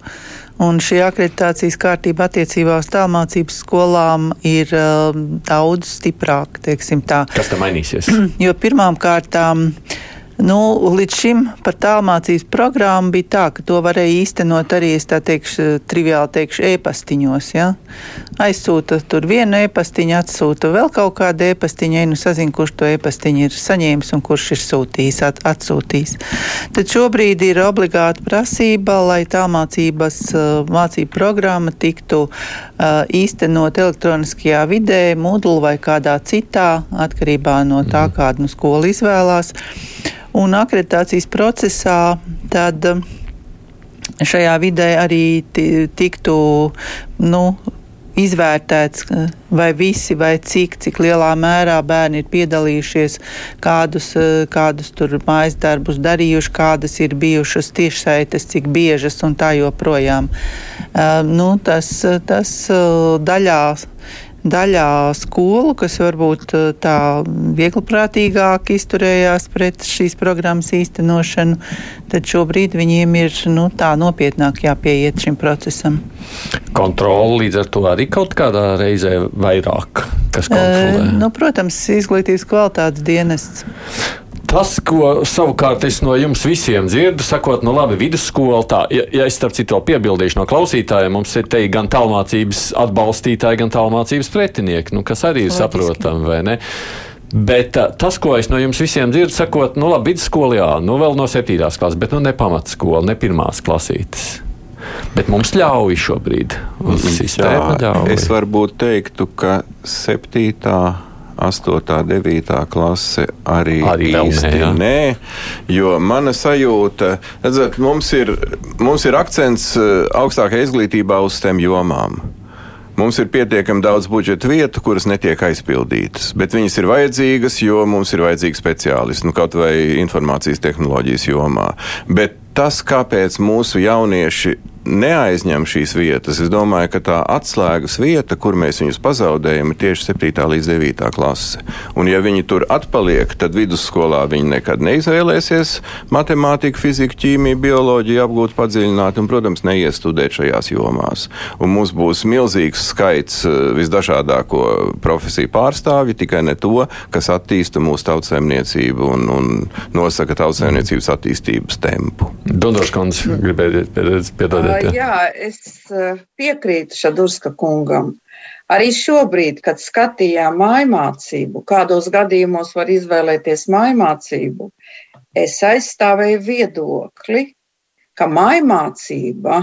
Un šī akreditācijas kārtība attiecībā uz tālmācības skolām ir uh, daudz stiprāka. Kas tam mainīsies? Jo pirmām kārtām uh, Nu, līdz šim par tālmācības programmu bija tā, ka to varēja īstenot arī, es tā teikšu, triviāli teikšu, e-pastiņos. Ja? Aizsūta tur vienu e-pastiņu, atsūta vēl kaut kādu e-pastiņu, nu sazina, kurš to e-pastiņu ir saņēmis un kurš ir sūtījis, at, atsūtījis. Tad šobrīd ir obligāta prasība, lai tālmācības uh, mācību programma tiktu uh, īstenot elektroniskajā vidē, Moodle vai kādā citā, atkarībā no tā, mhm. kādu nu, skolu izvēlās. Un akreditācijas procesā tad šajā vidē arī tiktu nu, izvērtēts, vai visi, vai cik, cik lielā mērā bērni ir piedalījušies, kādus, kādus tur mājas darbus darījuši, kādas ir bijušas tiešsaites, cik biežas un tā joprojām. Uh, nu, tas, tas daļā daļā skolu, kas varbūt eh, tā viegliprātīgāk izturējās pret šīs programmas īstenošanu, tad šobrīd viņiem ir nu, tā nopietnāk jāpieiet šim procesam. Kontrola līdz ar to arī kaut kādā reizē vairāk, kas kontrolē? E, nu, protams, izglītības kvalitātes dienests. Tas, ko savukārt es no jums visiem dzirdu, sakot, nu labi, vidusskola, tā, ja, ja es starp citu piebildīšu no klausītājiem, mums ir te gan tālmācības atbalstītāji, gan tālmācības pretinieki, nu, kas arī ir saprotami, vai ne? Bet uh, tas, ko es no jums visiem dzirdu, sakot, nu labi, vidusskola, jā, nu vēl no septītās klases, bet nu ne pamatskola, ne pirmās klasītes. Bet mums ļauj šobrīd. Jā, ļauj. Es varbūt teiktu, ka septītā 8, 9 klase arī, arī īsti nē, nē. Jo mana sajūta, redzat, mums ir, mums ir akcents eh, augstākajā izglītībā uz tiem jomām. Mums ir pietiekami daudz budžeta vietu, kuras netiek aizpildītas, bet viņas ir vajadzīgas, jo mums ir vajadzīgi speciālisti, nu, kaut vai informācijas tehnoloģijas jomā. Bet tas, kāpēc mūsu jaunieši neaizņem šīs vietas. Es domāju, ka tā atslēgas vieta, kur mēs viņus pazaudējam, ir tieši 7. līdz 9. klase. Un, ja viņi tur atpaliek, tad vidusskolā viņi nekad neizvēlēsies matemātiku, fiziku, ķīmiju, bioloģiju apgūt padziļināti un, protams, neies studēt šajās jomās. Un mums būs milzīgs skaits eh, visdažādāko profesiju pārstāvju, tikai ne to, kas attīsta mūsu tautsēmniecību un, un nosaka tautsēmniecības attīstības tempu. Dondors kundze gribēja piedodēt jā. jā, es piekrītu Šadurska kungam. Arī šobrīd, kad skatījām mājmācību, kādos gadījumos var izvēlēties mājmācību, es aizstāvēju viedokli, ka mājmācība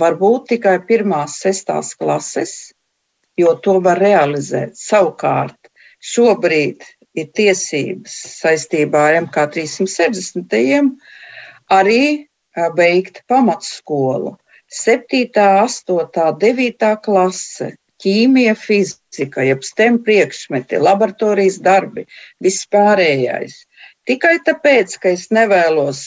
var būt tikai pirmās, sestās klases, jo to var realizēt. Savukārt, šobrīd ir tiesības saistībā ar MK 360. arī beigt pamatskolu. 7, 8, 9 klase, ķīmija, fizika, jeb STEM priekšmeti, laboratorijas darbi, viss pārējais. Tikai tāpēc, ka es nevēlos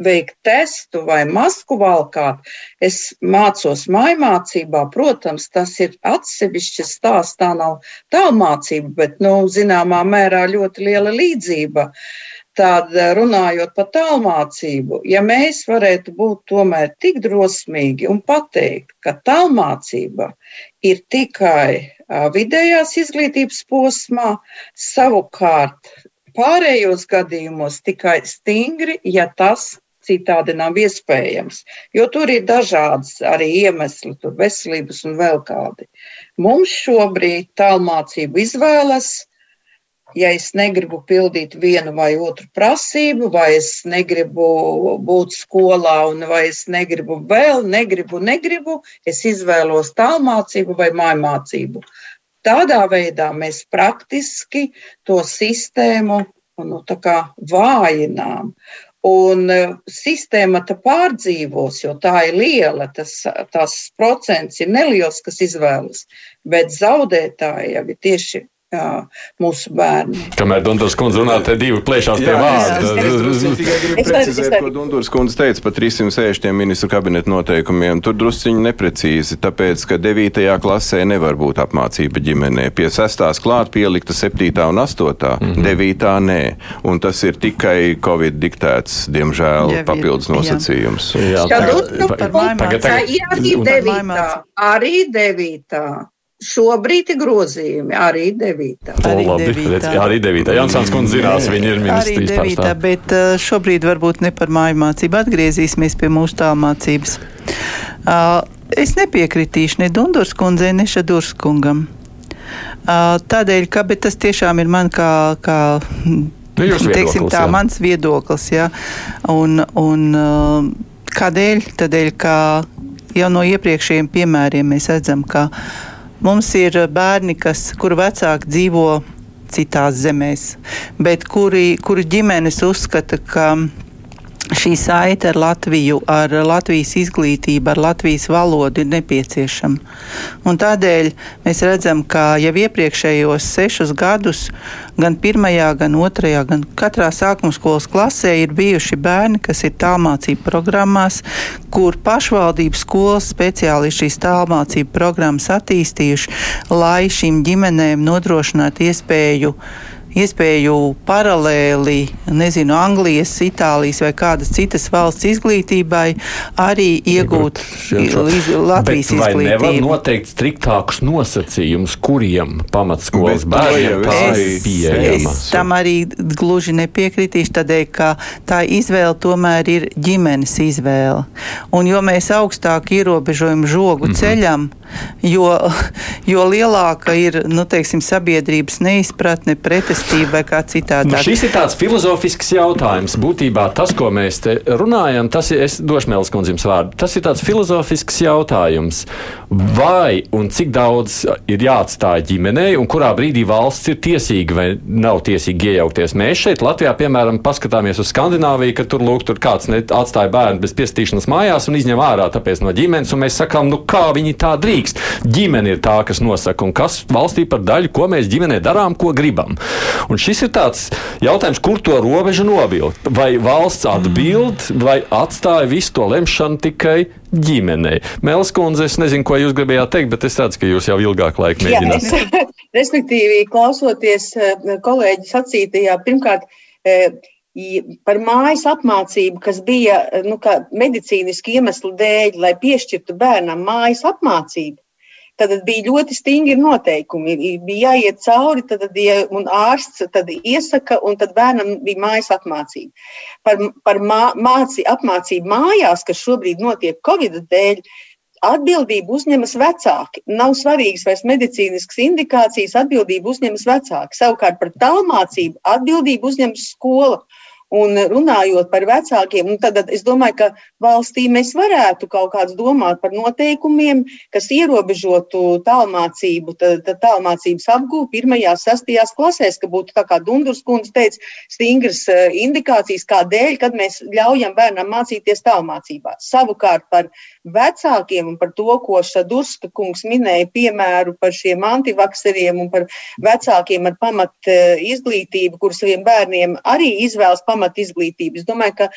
veikt testu vai masku valkāt, es mācos mājmācībā. Protams, tas ir atsevišķs stāsts, tā nav tālmācība, bet, nu, zināmā mērā ļoti liela līdzība. Tad eh, runājot par tālmācību, ja mēs varētu būt tomēr tik drosmīgi un pateikt, ka tālmācība ir tikai eh, vidējās izglītības posmā, savukārt pārējos gadījumos tikai stingri, ja tas citādi nav iespējams. Jo tur ir dažādas arī iemesli, tur veselības un vēl kādi. Mums šobrīd tālmācību izvēlas ja es negribu pildīt vienu vai otru prasību, vai es negribu būt skolā, un vai es negribu vēl, negribu, negribu, es izvēlos tālmācību vai mājmācību. Tādā veidā mēs praktiski to sistēmu nu, vājinām. Un e, sistēma tā pārdzīvos, jo tā ir liela, tas, tas procents ir neliels, kas izvēlas, bet zaudētāji jau ir tieši Jā, mūsu bērni. Kamēr Dunkas kundze runā, te divi plēšās pie vārda. Es tikai gribu precizēt, ko Dunkas kundze teica par 360 ministru kabineta noteikumiem. Tur drusciņi neprecīzi, tāpēc, ka 9. klasē nevar būt apmācība ģimenē. Pie 6. klāt pielikta 7. un 8. Mm -hmm. 9. nē. Un tas ir tikai Covid diktēts, diemžēl, ja, papildus nosacījums. Jā, tagad, tagad, tagad, tagad, arī 9. Arī 9. Šobrīd ir grozījumi arī 9. Arī 9. Arī 9. Jansons kundze zinās, viņa ir ministrijas pārstāvja. Bet uh, šobrīd varbūt ne par māju mācību. Atgriezīsimies pie mūsu tālmācības. Uh, es nepiekritīšu ne Dundurs kundzei, ne Šadurs kungam. Uh, tādēļ, ka tas tiešām ir man kā, kā nu, teiksim, tā, jā. mans viedoklis. Ja? Un, un, kādēļ? Tādēļ, ka jau no iepriekšējiem piemēriem mēs redzam, ka uh, Mums ir bērni, kas, kuru vecāki dzīvo citās zemēs, bet kuri, kuri ģimenes uzskata, ka šī saite ar Latviju, ar Latvijas izglītību, ar Latvijas valodu ir nepieciešama. Un tādēļ mēs redzam, ka jau iepriekšējos sešus gadus, gan pirmajā, gan otrajā, gan katrā sākuma skolas klasē ir bijuši bērni, kas ir tālmācību programmās, kur pašvaldības skolas speciālisti šīs tālmācību programmas attīstījuši, lai šīm ģimenēm nodrošinātu iespēju iespēju paralēli, nezinu, Anglijas, Itālijas vai kādas citas valsts izglītībai arī iegūt līdz Latvijas Bet izglītību. Nevar noteikt striktākus nosacījumus, kuriem pamatskolas bērniem tā ir pieejama. Es tam arī gluži nepiekritīšu, tādēļ, ka tā izvēle tomēr ir ģimenes izvēle. Un jo mēs augstāk ierobežojam žogu mm -hmm. ceļam, jo, jo lielāka ir nu, teiksim, sabiedrības neizpratne, pretestība vai kā citādi. Nu, šis ir tāds filozofisks jautājums. Būtībā tas, ko mēs te runājam, tas ir, es došu Mēlis kundzim vārdu, tas ir tāds filozofisks jautājums. Vai un cik daudz ir jāatstāj ģimenei, un kurā brīdī valsts ir tiesīga vai nav tiesīga iejaukties? Mēs šeit Latvijā, piemēram, paskatāmies uz Skandināviju, ka tur, lūk, tur kāds atstāja bērnu bez piestīšanas mājās un izņem ārā tāpēc no ģimenes, un mēs sakām, nu kā viņi tā drīkst. Ģimene ir tā, kas nosaka, un kas valstī par daļu, ko mēs ģimenē darām, ko gribam. Un šis ir tāds jautājums, kur to robežu novilkt. Vai valsts atbild, vai atstāja visu to lemšanu tikai ģimenei? Mēlis kundze, es nezinu, ko jūs gribējāt teikt, bet es redzu, ka jūs jau ilgāk laika mēģināt. Jā, es, respektīvi, klausoties eh, kolēģi sacītajā, pirmkārt, eh, par mājas apmācību, kas bija nu, medicīniski iemeslu dēļ, lai piešķirtu bērnam mājas apmācību. Tad bija ļoti stingri noteikumi. Bija jāiet cauri, tad, ja, un ārsts tad iesaka, un tad bērnam bija mājas apmācība. Par, par mā, māci, apmācību mājās, kas šobrīd notiek Covid dēļ, atbildību uzņemas vecāki. Nav svarīgas vairs medicīniskas indikācijas, atbildību uzņemas vecāki. Savukārt par tālmācību atbildību uzņemas skola. Un runājot par vecākiem, tad es domāju, ka valstī mēs varētu kaut kāds domāt par noteikumiem, kas ierobežotu tālmācību, tālmācības apgūvu pirmajās, sastajās klasēs, ka būtu tā kā Dundurs kundze teica, stingras eh, indikācijas, kādēļ, kad mēs ļaujam bērnam mācīties tālmācībā. Savukārt par vecākiem un par to, ko Šadurska kungs minēja, piemēru par šiem antivakseriem un par vecākiem ar pamat eh, izglītību, kur saviem bērniem arī izvēlas pamat pamat izglītību. Es domāju, ka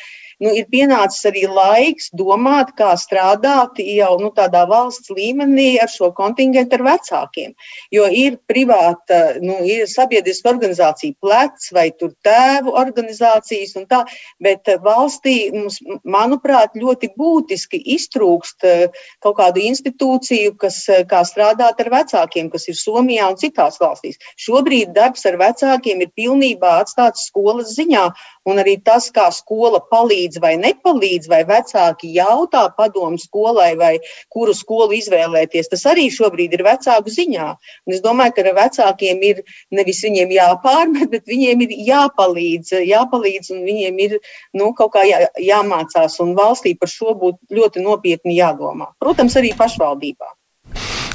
nu, ir pienācis arī laiks domāt, kā strādāt jau nu, tādā valsts līmenī ar šo kontingentu ar vecākiem. Jo ir privāta, nu, ir sabiedriska organizācija plecs vai tēvu organizācijas un tā, bet valstī mums, manuprāt, ļoti būtiski iztrūkst eh, kaut kādu institūciju, kas eh, kā strādāt ar vecākiem, kas ir Somijā un citās valstīs. Šobrīd darbs ar vecākiem ir pilnībā atstāts skolas ziņā, un arī tas, kā skola palīdz palīdz vai nepalīdz, vai vecāki jautā padomu skolai, vai kuru skolu izvēlēties. Tas arī šobrīd ir vecāku ziņā. Un es domāju, ka vecākiem ir nevis viņiem jāpārmet, bet viņiem ir jāpalīdz, jāpalīdz un viņiem ir nu, kaut kā jā, jāmācās. Un valstī par šo būtu ļoti nopietni jādomā. Protams, arī pašvaldībā.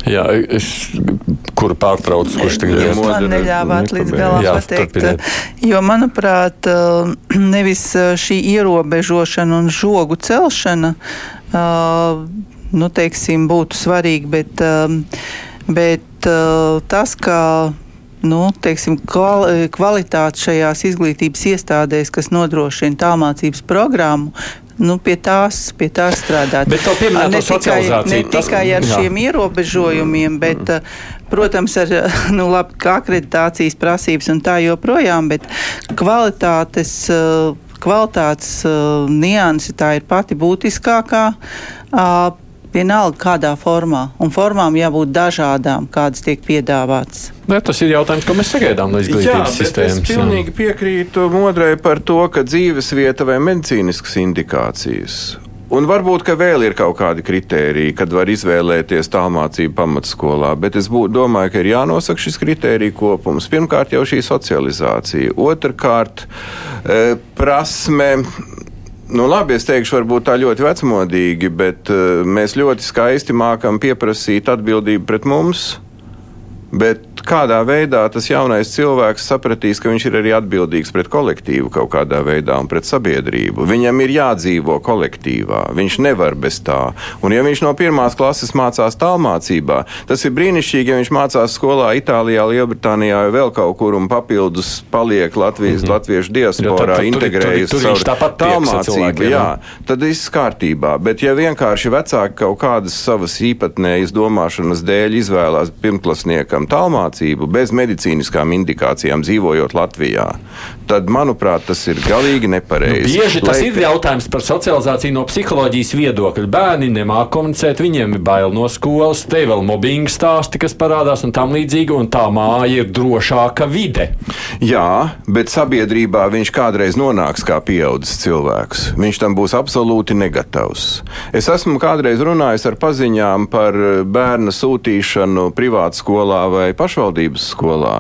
Jā, es, kuru pārtraucu, kurš tagad ir? Jūs man neļāvāt līdz galam pateikt, jo, manuprāt, eh, nevis eh, šī ierobežošana un žogu celšana, eh, nu, teiksim, būtu svarīga, bet, bet tas, ka nu, teiksim, kvalitāte šajās izglītības iestādēs, kas nodrošina tālmācības programmu, nu, pie, tās, pie tās strādāt. Bet to pieminēt ne tikai, ne tikai ar jā. šiem ierobežojumiem, bet, mm. protams, ar nu, labi, akreditācijas prasības un tā joprojām, bet kvalitātes. Kvalitātes uh, nianse tā ir pati būtiskākā. Uh, vienalga kādā formā, un formām jābūt dažādām, kādas tiek piedāvātas. Ne, tas ir jautājums, ko mēs sagaidām no izglītības sistēmas. Es pilnīgi piekrītu Modrai par to, ka dzīves vieta vai medicīniskas indikācijas. Un varbūt, ka vēl ir kaut kādi kriteriji, kad var izvēlēties tālmācību pamatskolā, bet es būtu, domāju, ka ir jānosaka šis kritēriju kopums. Pirmkārt, jau šī socializācija, otrkārt, eh, prasme Nu, labi, es teikšu, varbūt tā ļoti vecmodīgi, bet uh, mēs ļoti skaisti mākam pieprasīt atbildību pret mums. Bet kādā veidā tas jaunais cilvēks sapratīs, ka viņš ir arī atbildīgs pret kolektīvu kaut kādā veidā un pret sabiedrību. Viņam ir jādzīvo kolektīvā, viņš nevar bez tā. Un ja viņš no pirmās klases mācās tālmācībā, tas ir brīnišķīgi, ja viņš mācās skolā Itālijā, Lielbritānijā vai vēl kaut kur un papildus paliek Latvijas, mm -hmm. latviešu diasporā, integrējas savu tālmācību. Jā, tad viss kārtībā. Bet ja vienkārši vecāki kaut kādas savas īpatnējas domāšanas dēļ izvēlās pirmklasniekam tālmācību bez medicīniskām indikācijām dzīvojot Latvijā, tad, manuprāt, tas ir galīgi nepareizi. Nu, bieži tas Lai... ir jautājums par socializāciju no psiholoģijas viedokļa. Bērni nemāk komunicēt, viņiem ir bail no skolas, te vēl mobbinga stāsti, kas parādās un tam līdzīgi, un tā māja ir drošāka vide. Jā, bet sabiedrībā viņš kādreiz nonāks kā pieaudzis cilvēks. Viņš tam būs absolūti negatavs. Es esmu kādreiz runājis ar paziņām par bērna sūtīšanu privātu skolā vai pašvaldības skolā,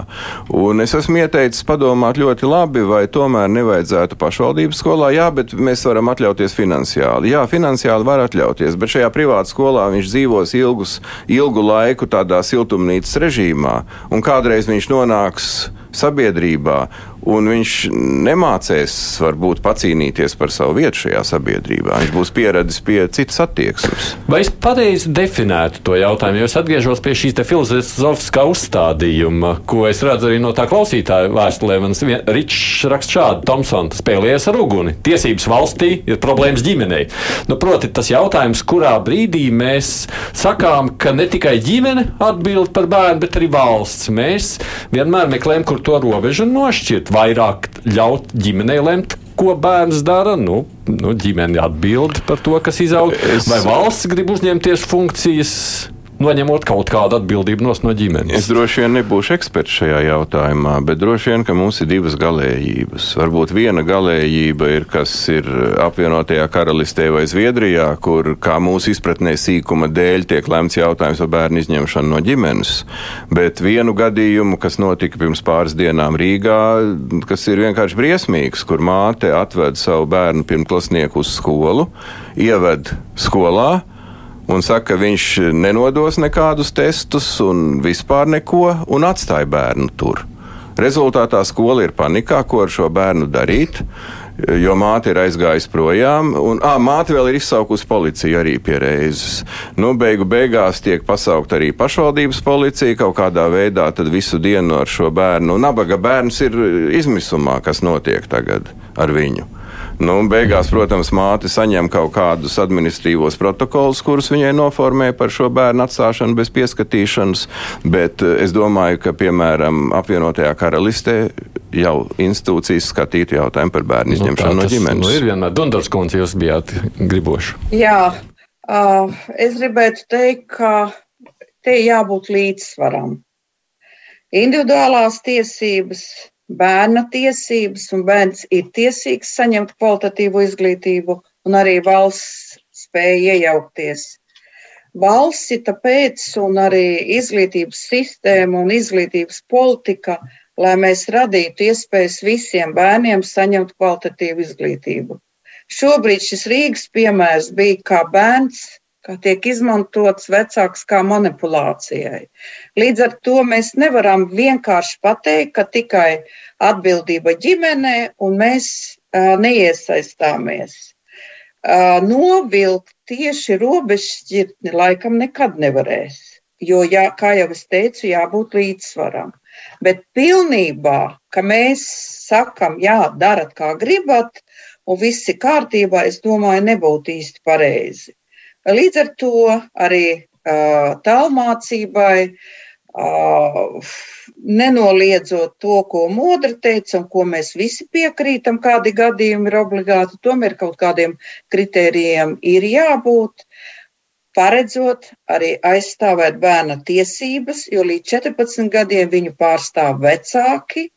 un es esmu ieteicis padomāt ļoti labi vai tomēr nevajadzētu pašvaldības skolā? Jā, bet mēs varam atļauties finansiāli. Jā, finansiāli var atļauties, bet šajā privātā skolā viņš dzīvos ilgus, ilgu laiku tādā siltumnīcas režīmā, un kādreiz viņš nonāks sabiedrībā, un viņš nemācēs varbūt pacīnīties par savu vietu šajā sabiedrībā. Viņš būs pieradis pie citas attieksmes. Vai es pareizi definētu to jautājumu? Jo es atgriežos pie šīs filozofiskā uzstādījuma, ko es redzu arī no tā klausītāja vēstulē. Mans Ričs raksta šādi: Tomsons spēlējies ar uguni. Tiesības valstī ir problēmas ģimenei. Nu, proti, tas jautājums, kurā brīdī mēs sakām, ka ne tikai ģimene atbild par bērnu, bet arī valsts. Mēs vienmēr meklējam, kur to robežu nošķirt vairāk ļaut ģimenei lemt, ko bērns dara. Nu, nu, ģimene atbild par to, kas izaug. Es... Vai valsts grib uzņemties funkcijas? Noņemot kaut kādu atbildību no ģimenes. Es droši vien nebūšu eksperts šajā jautājumā, bet droši vien, ka mums ir divas galējības. Varbūt viena galējība ir, kas ir apvienotajā karalistē vai Zviedrijā, kur, kā mūsu izpratnē sīkuma dēļ, tiek lemts jautājums par bērnu izņemšanu no ģimenes. Bet vienu gadījumu, kas notika pirms pāris dienām Rīgā, kas ir vienkārši briesmīgs, kur māte atved savu bērnu pirmklasnieku uz skolu, ieved skolā un saka, ka viņš nenodos nekādus testus un vispār neko, un atstāja bērnu tur. Rezultātā skola ir panikā, ko ar šo bērnu darīt, jo māte ir aizgājusi projām, un à, māte vēl ir izsaukusi policiju arī pie reizes. Nu, beigu beigās tiek pasaukt arī pašvaldības policija kaut kādā veidā, tad visu dienu ar šo bērnu. Nabaga bērns ir izmisumā, kas notiek tagad ar viņu. Nu, beigās, protams, māte saņem kaut kādus administratīvos protokolus, kurus viņai noformē par šo bērnu atstāšanu bez pieskatīšanas. Bet eh, es domāju, ka, piemēram, apvienotajā karalistē jau institūcijas skatītu jautājumu par bērnu nu, izņemšanu nu, no ģimenes. Nu, ir vienmēr Dundars kundze, jūs bijāt griboši. Jā, uh, es gribētu teikt, ka te jābūt līdzsvaram. Individuālās tiesības bērna tiesības, un bērns ir tiesīgs saņemt kvalitatīvu izglītību, un arī valsts spēja iejaukties. Valsts tāpēc, un arī izglītības sistēma un izglītības politika, lai mēs radītu iespējas visiem bērniem saņemt kvalitatīvu izglītību. Šobrīd šis Rīgas piemērs bija kā bērns kā tiek izmantots vecāks kā manipulācijai. Līdz ar to mēs nevaram vienkārši pateikt, ka tikai atbildība ģimenē un mēs uh, neiesaistāmies. Uh, novilkt tieši robežšķirtni laikam nekad nevarēs, jo, jā, kā jau es teicu, jābūt līdzsvaram. Bet pilnībā, ka mēs sakam, jā, darat kā gribat, un viss ir kārtībā, es domāju, nebūtu īsti pareizi. Līdz ar to arī tālmācībai, nenoliedzot to, ko Modra teica un ko mēs visi piekrītam, kādi gadījumi ir obligāti, tomēr kaut kādiem kritērijiem ir jābūt, paredzot arī aizstāvēt bērna tiesības, jo līdz 14 gadiem viņu pārstāv vecāki,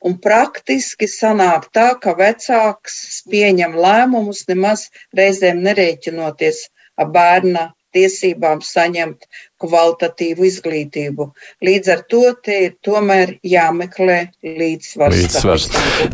un praktiski sanāk tā, ka vecāks pieņem lēmumus nemaz reizēm nerēķinoties bērna tiesībām saņemt kvalitatīvu izglītību. Līdz ar to te ir tomēr jāmeklē līdzsvars. līdzsvars.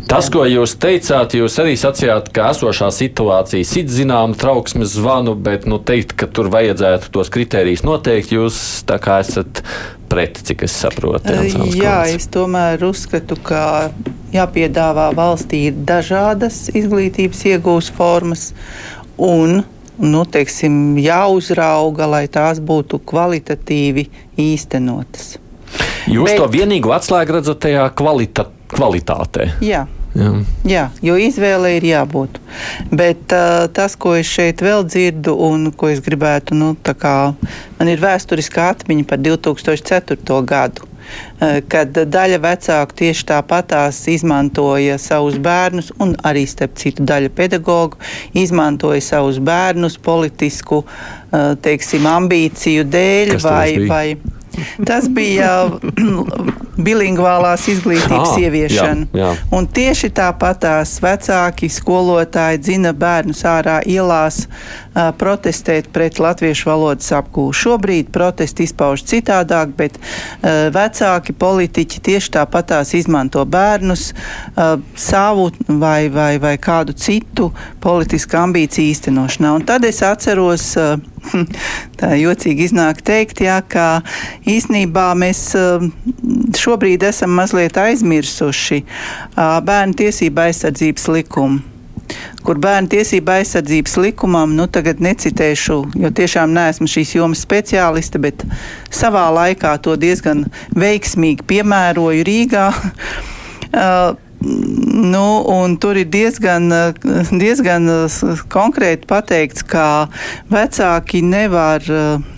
Tas, ko jūs teicāt, jūs arī sacījāt, ka esošā situācija sit zinām trauksmes zvanu, bet nu, teikt, ka tur vajadzētu tos kritērijus noteikt, jūs tā kā esat pret, cik es saprotu. Jā, es tomēr uzskatu, ka jāpiedāvā valstī dažādas izglītības iegūst formas un nu, teiksim, jāuzrauga, lai tās būtu kvalitatīvi īstenotas. Jūs Bet, to vienīgo atslēgu redzat tajā kvalita, kvalitātē. Jā. Jā. Jā, jo izvēle ir jābūt. Bet uh, tas, ko es šeit vēl dzirdu, un ko es gribētu, nu, kā, man ir vēsturiskā atmiņa par 2004. gadu. Eh, kad daļa vecāku tieši tāpatās izmantoja savus bērnus, un arī starp citu daļa pedagoģu izmantoja savus bērnus politisku eh, teiksim, ambīciju dēļ vai, vai Tas bija bilingvālās izglītības ah, ieviešana. Jā, jā. Un tieši tāpat tās vecāki skolotāji dzina bērnus ārā ielās uh, protestēt pret latviešu valodas apgūšanu. Šobrīd protesti izpauž citādāk, bet uh, vecāki politiķi tieši tāpat tās izmanto bērnus uh, savu vai, vai, vai kādu citu politisku ambīciju īstenošanā. Un tad es atceros tā jocīgi iznāk teikt, jā, ka īsnībā mēs um, šobrīd esam mazliet aizmirsuši bērnu tiesību aizsardzības likumu kur bērnu tiesība aizsardzības likumam, nu tagad necitēšu, jo tiešām neesmu šīs jomas speciāliste, bet savā laikā to diezgan veiksmīgi piemēroju Rīgā. Nu, tur ir diezgan, diezgan konkrēti pateikts, ka vecāki nevar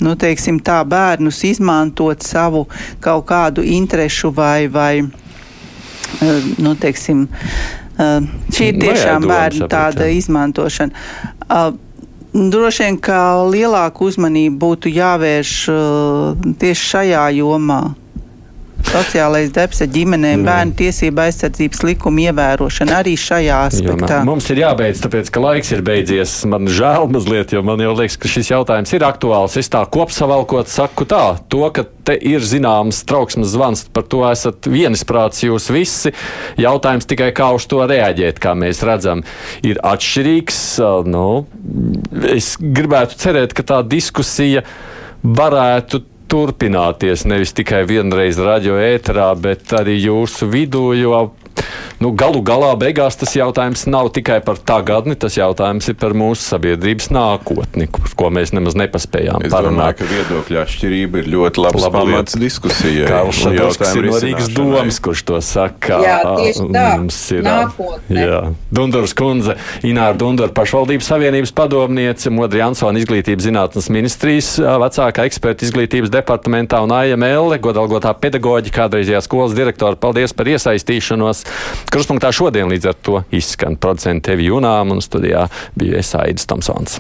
nu, teiksim, tā, bērnus izmantot savu kaut kādu interešu vai, vai nu, teiksim, šī ir tiešām bērnu tāda izmantošana. Droši vien, ka lielāku uzmanību būtu jāvērš tieši šajā jomā sociālais debs ar ģimenēm, bērnu tiesību aizsardzības likuma ievērošana arī šajā aspektā. Jo, mums ir jābeidz, tāpēc, ka laiks ir beidzies. Man žēl mazliet, jo man jau liekas, ka šis jautājums ir aktuāls. Es tā kopsavalkot saku tā, to, ka te ir zināms trauksmes zvans, par to esat vienisprāts jūs visi. Jautājums tikai kā uz to reaģēt, kā mēs redzam, ir atšķirīgs. Nu, es gribētu cerēt, ka tā diskusija varētu turpināties nevis tikai vienreiz radio ēterā, bet arī jūsu vidū, jo nu, galu galā beigās tas jautājums nav tikai par tagadni, tas jautājums ir par mūsu sabiedrības nākotni, ko mēs nemaz nepaspējām es parunāt. Domāju, ka viedokļa atšķirība ir ļoti labs Laba pamats diskusijai. Kārls Šatovskis ir no Rīgas domas, kurš to saka. Jā, tieši tā. Mums ir nākotne. Jā. Dundurs kundze, Ināra Dundura pašvaldības savienības padomniece, Modri Jansona izglītības zinātnes ministrijas vecākā eksperta izglītības departamentā un AML, godalgotā pedagoģa, kādreizējā skolas direktora. Paldies par iesaistīšanos. Kruspunktā šodien līdz ar to izskan producents Tevi Junām un studijā bija Esaidis Tomsons.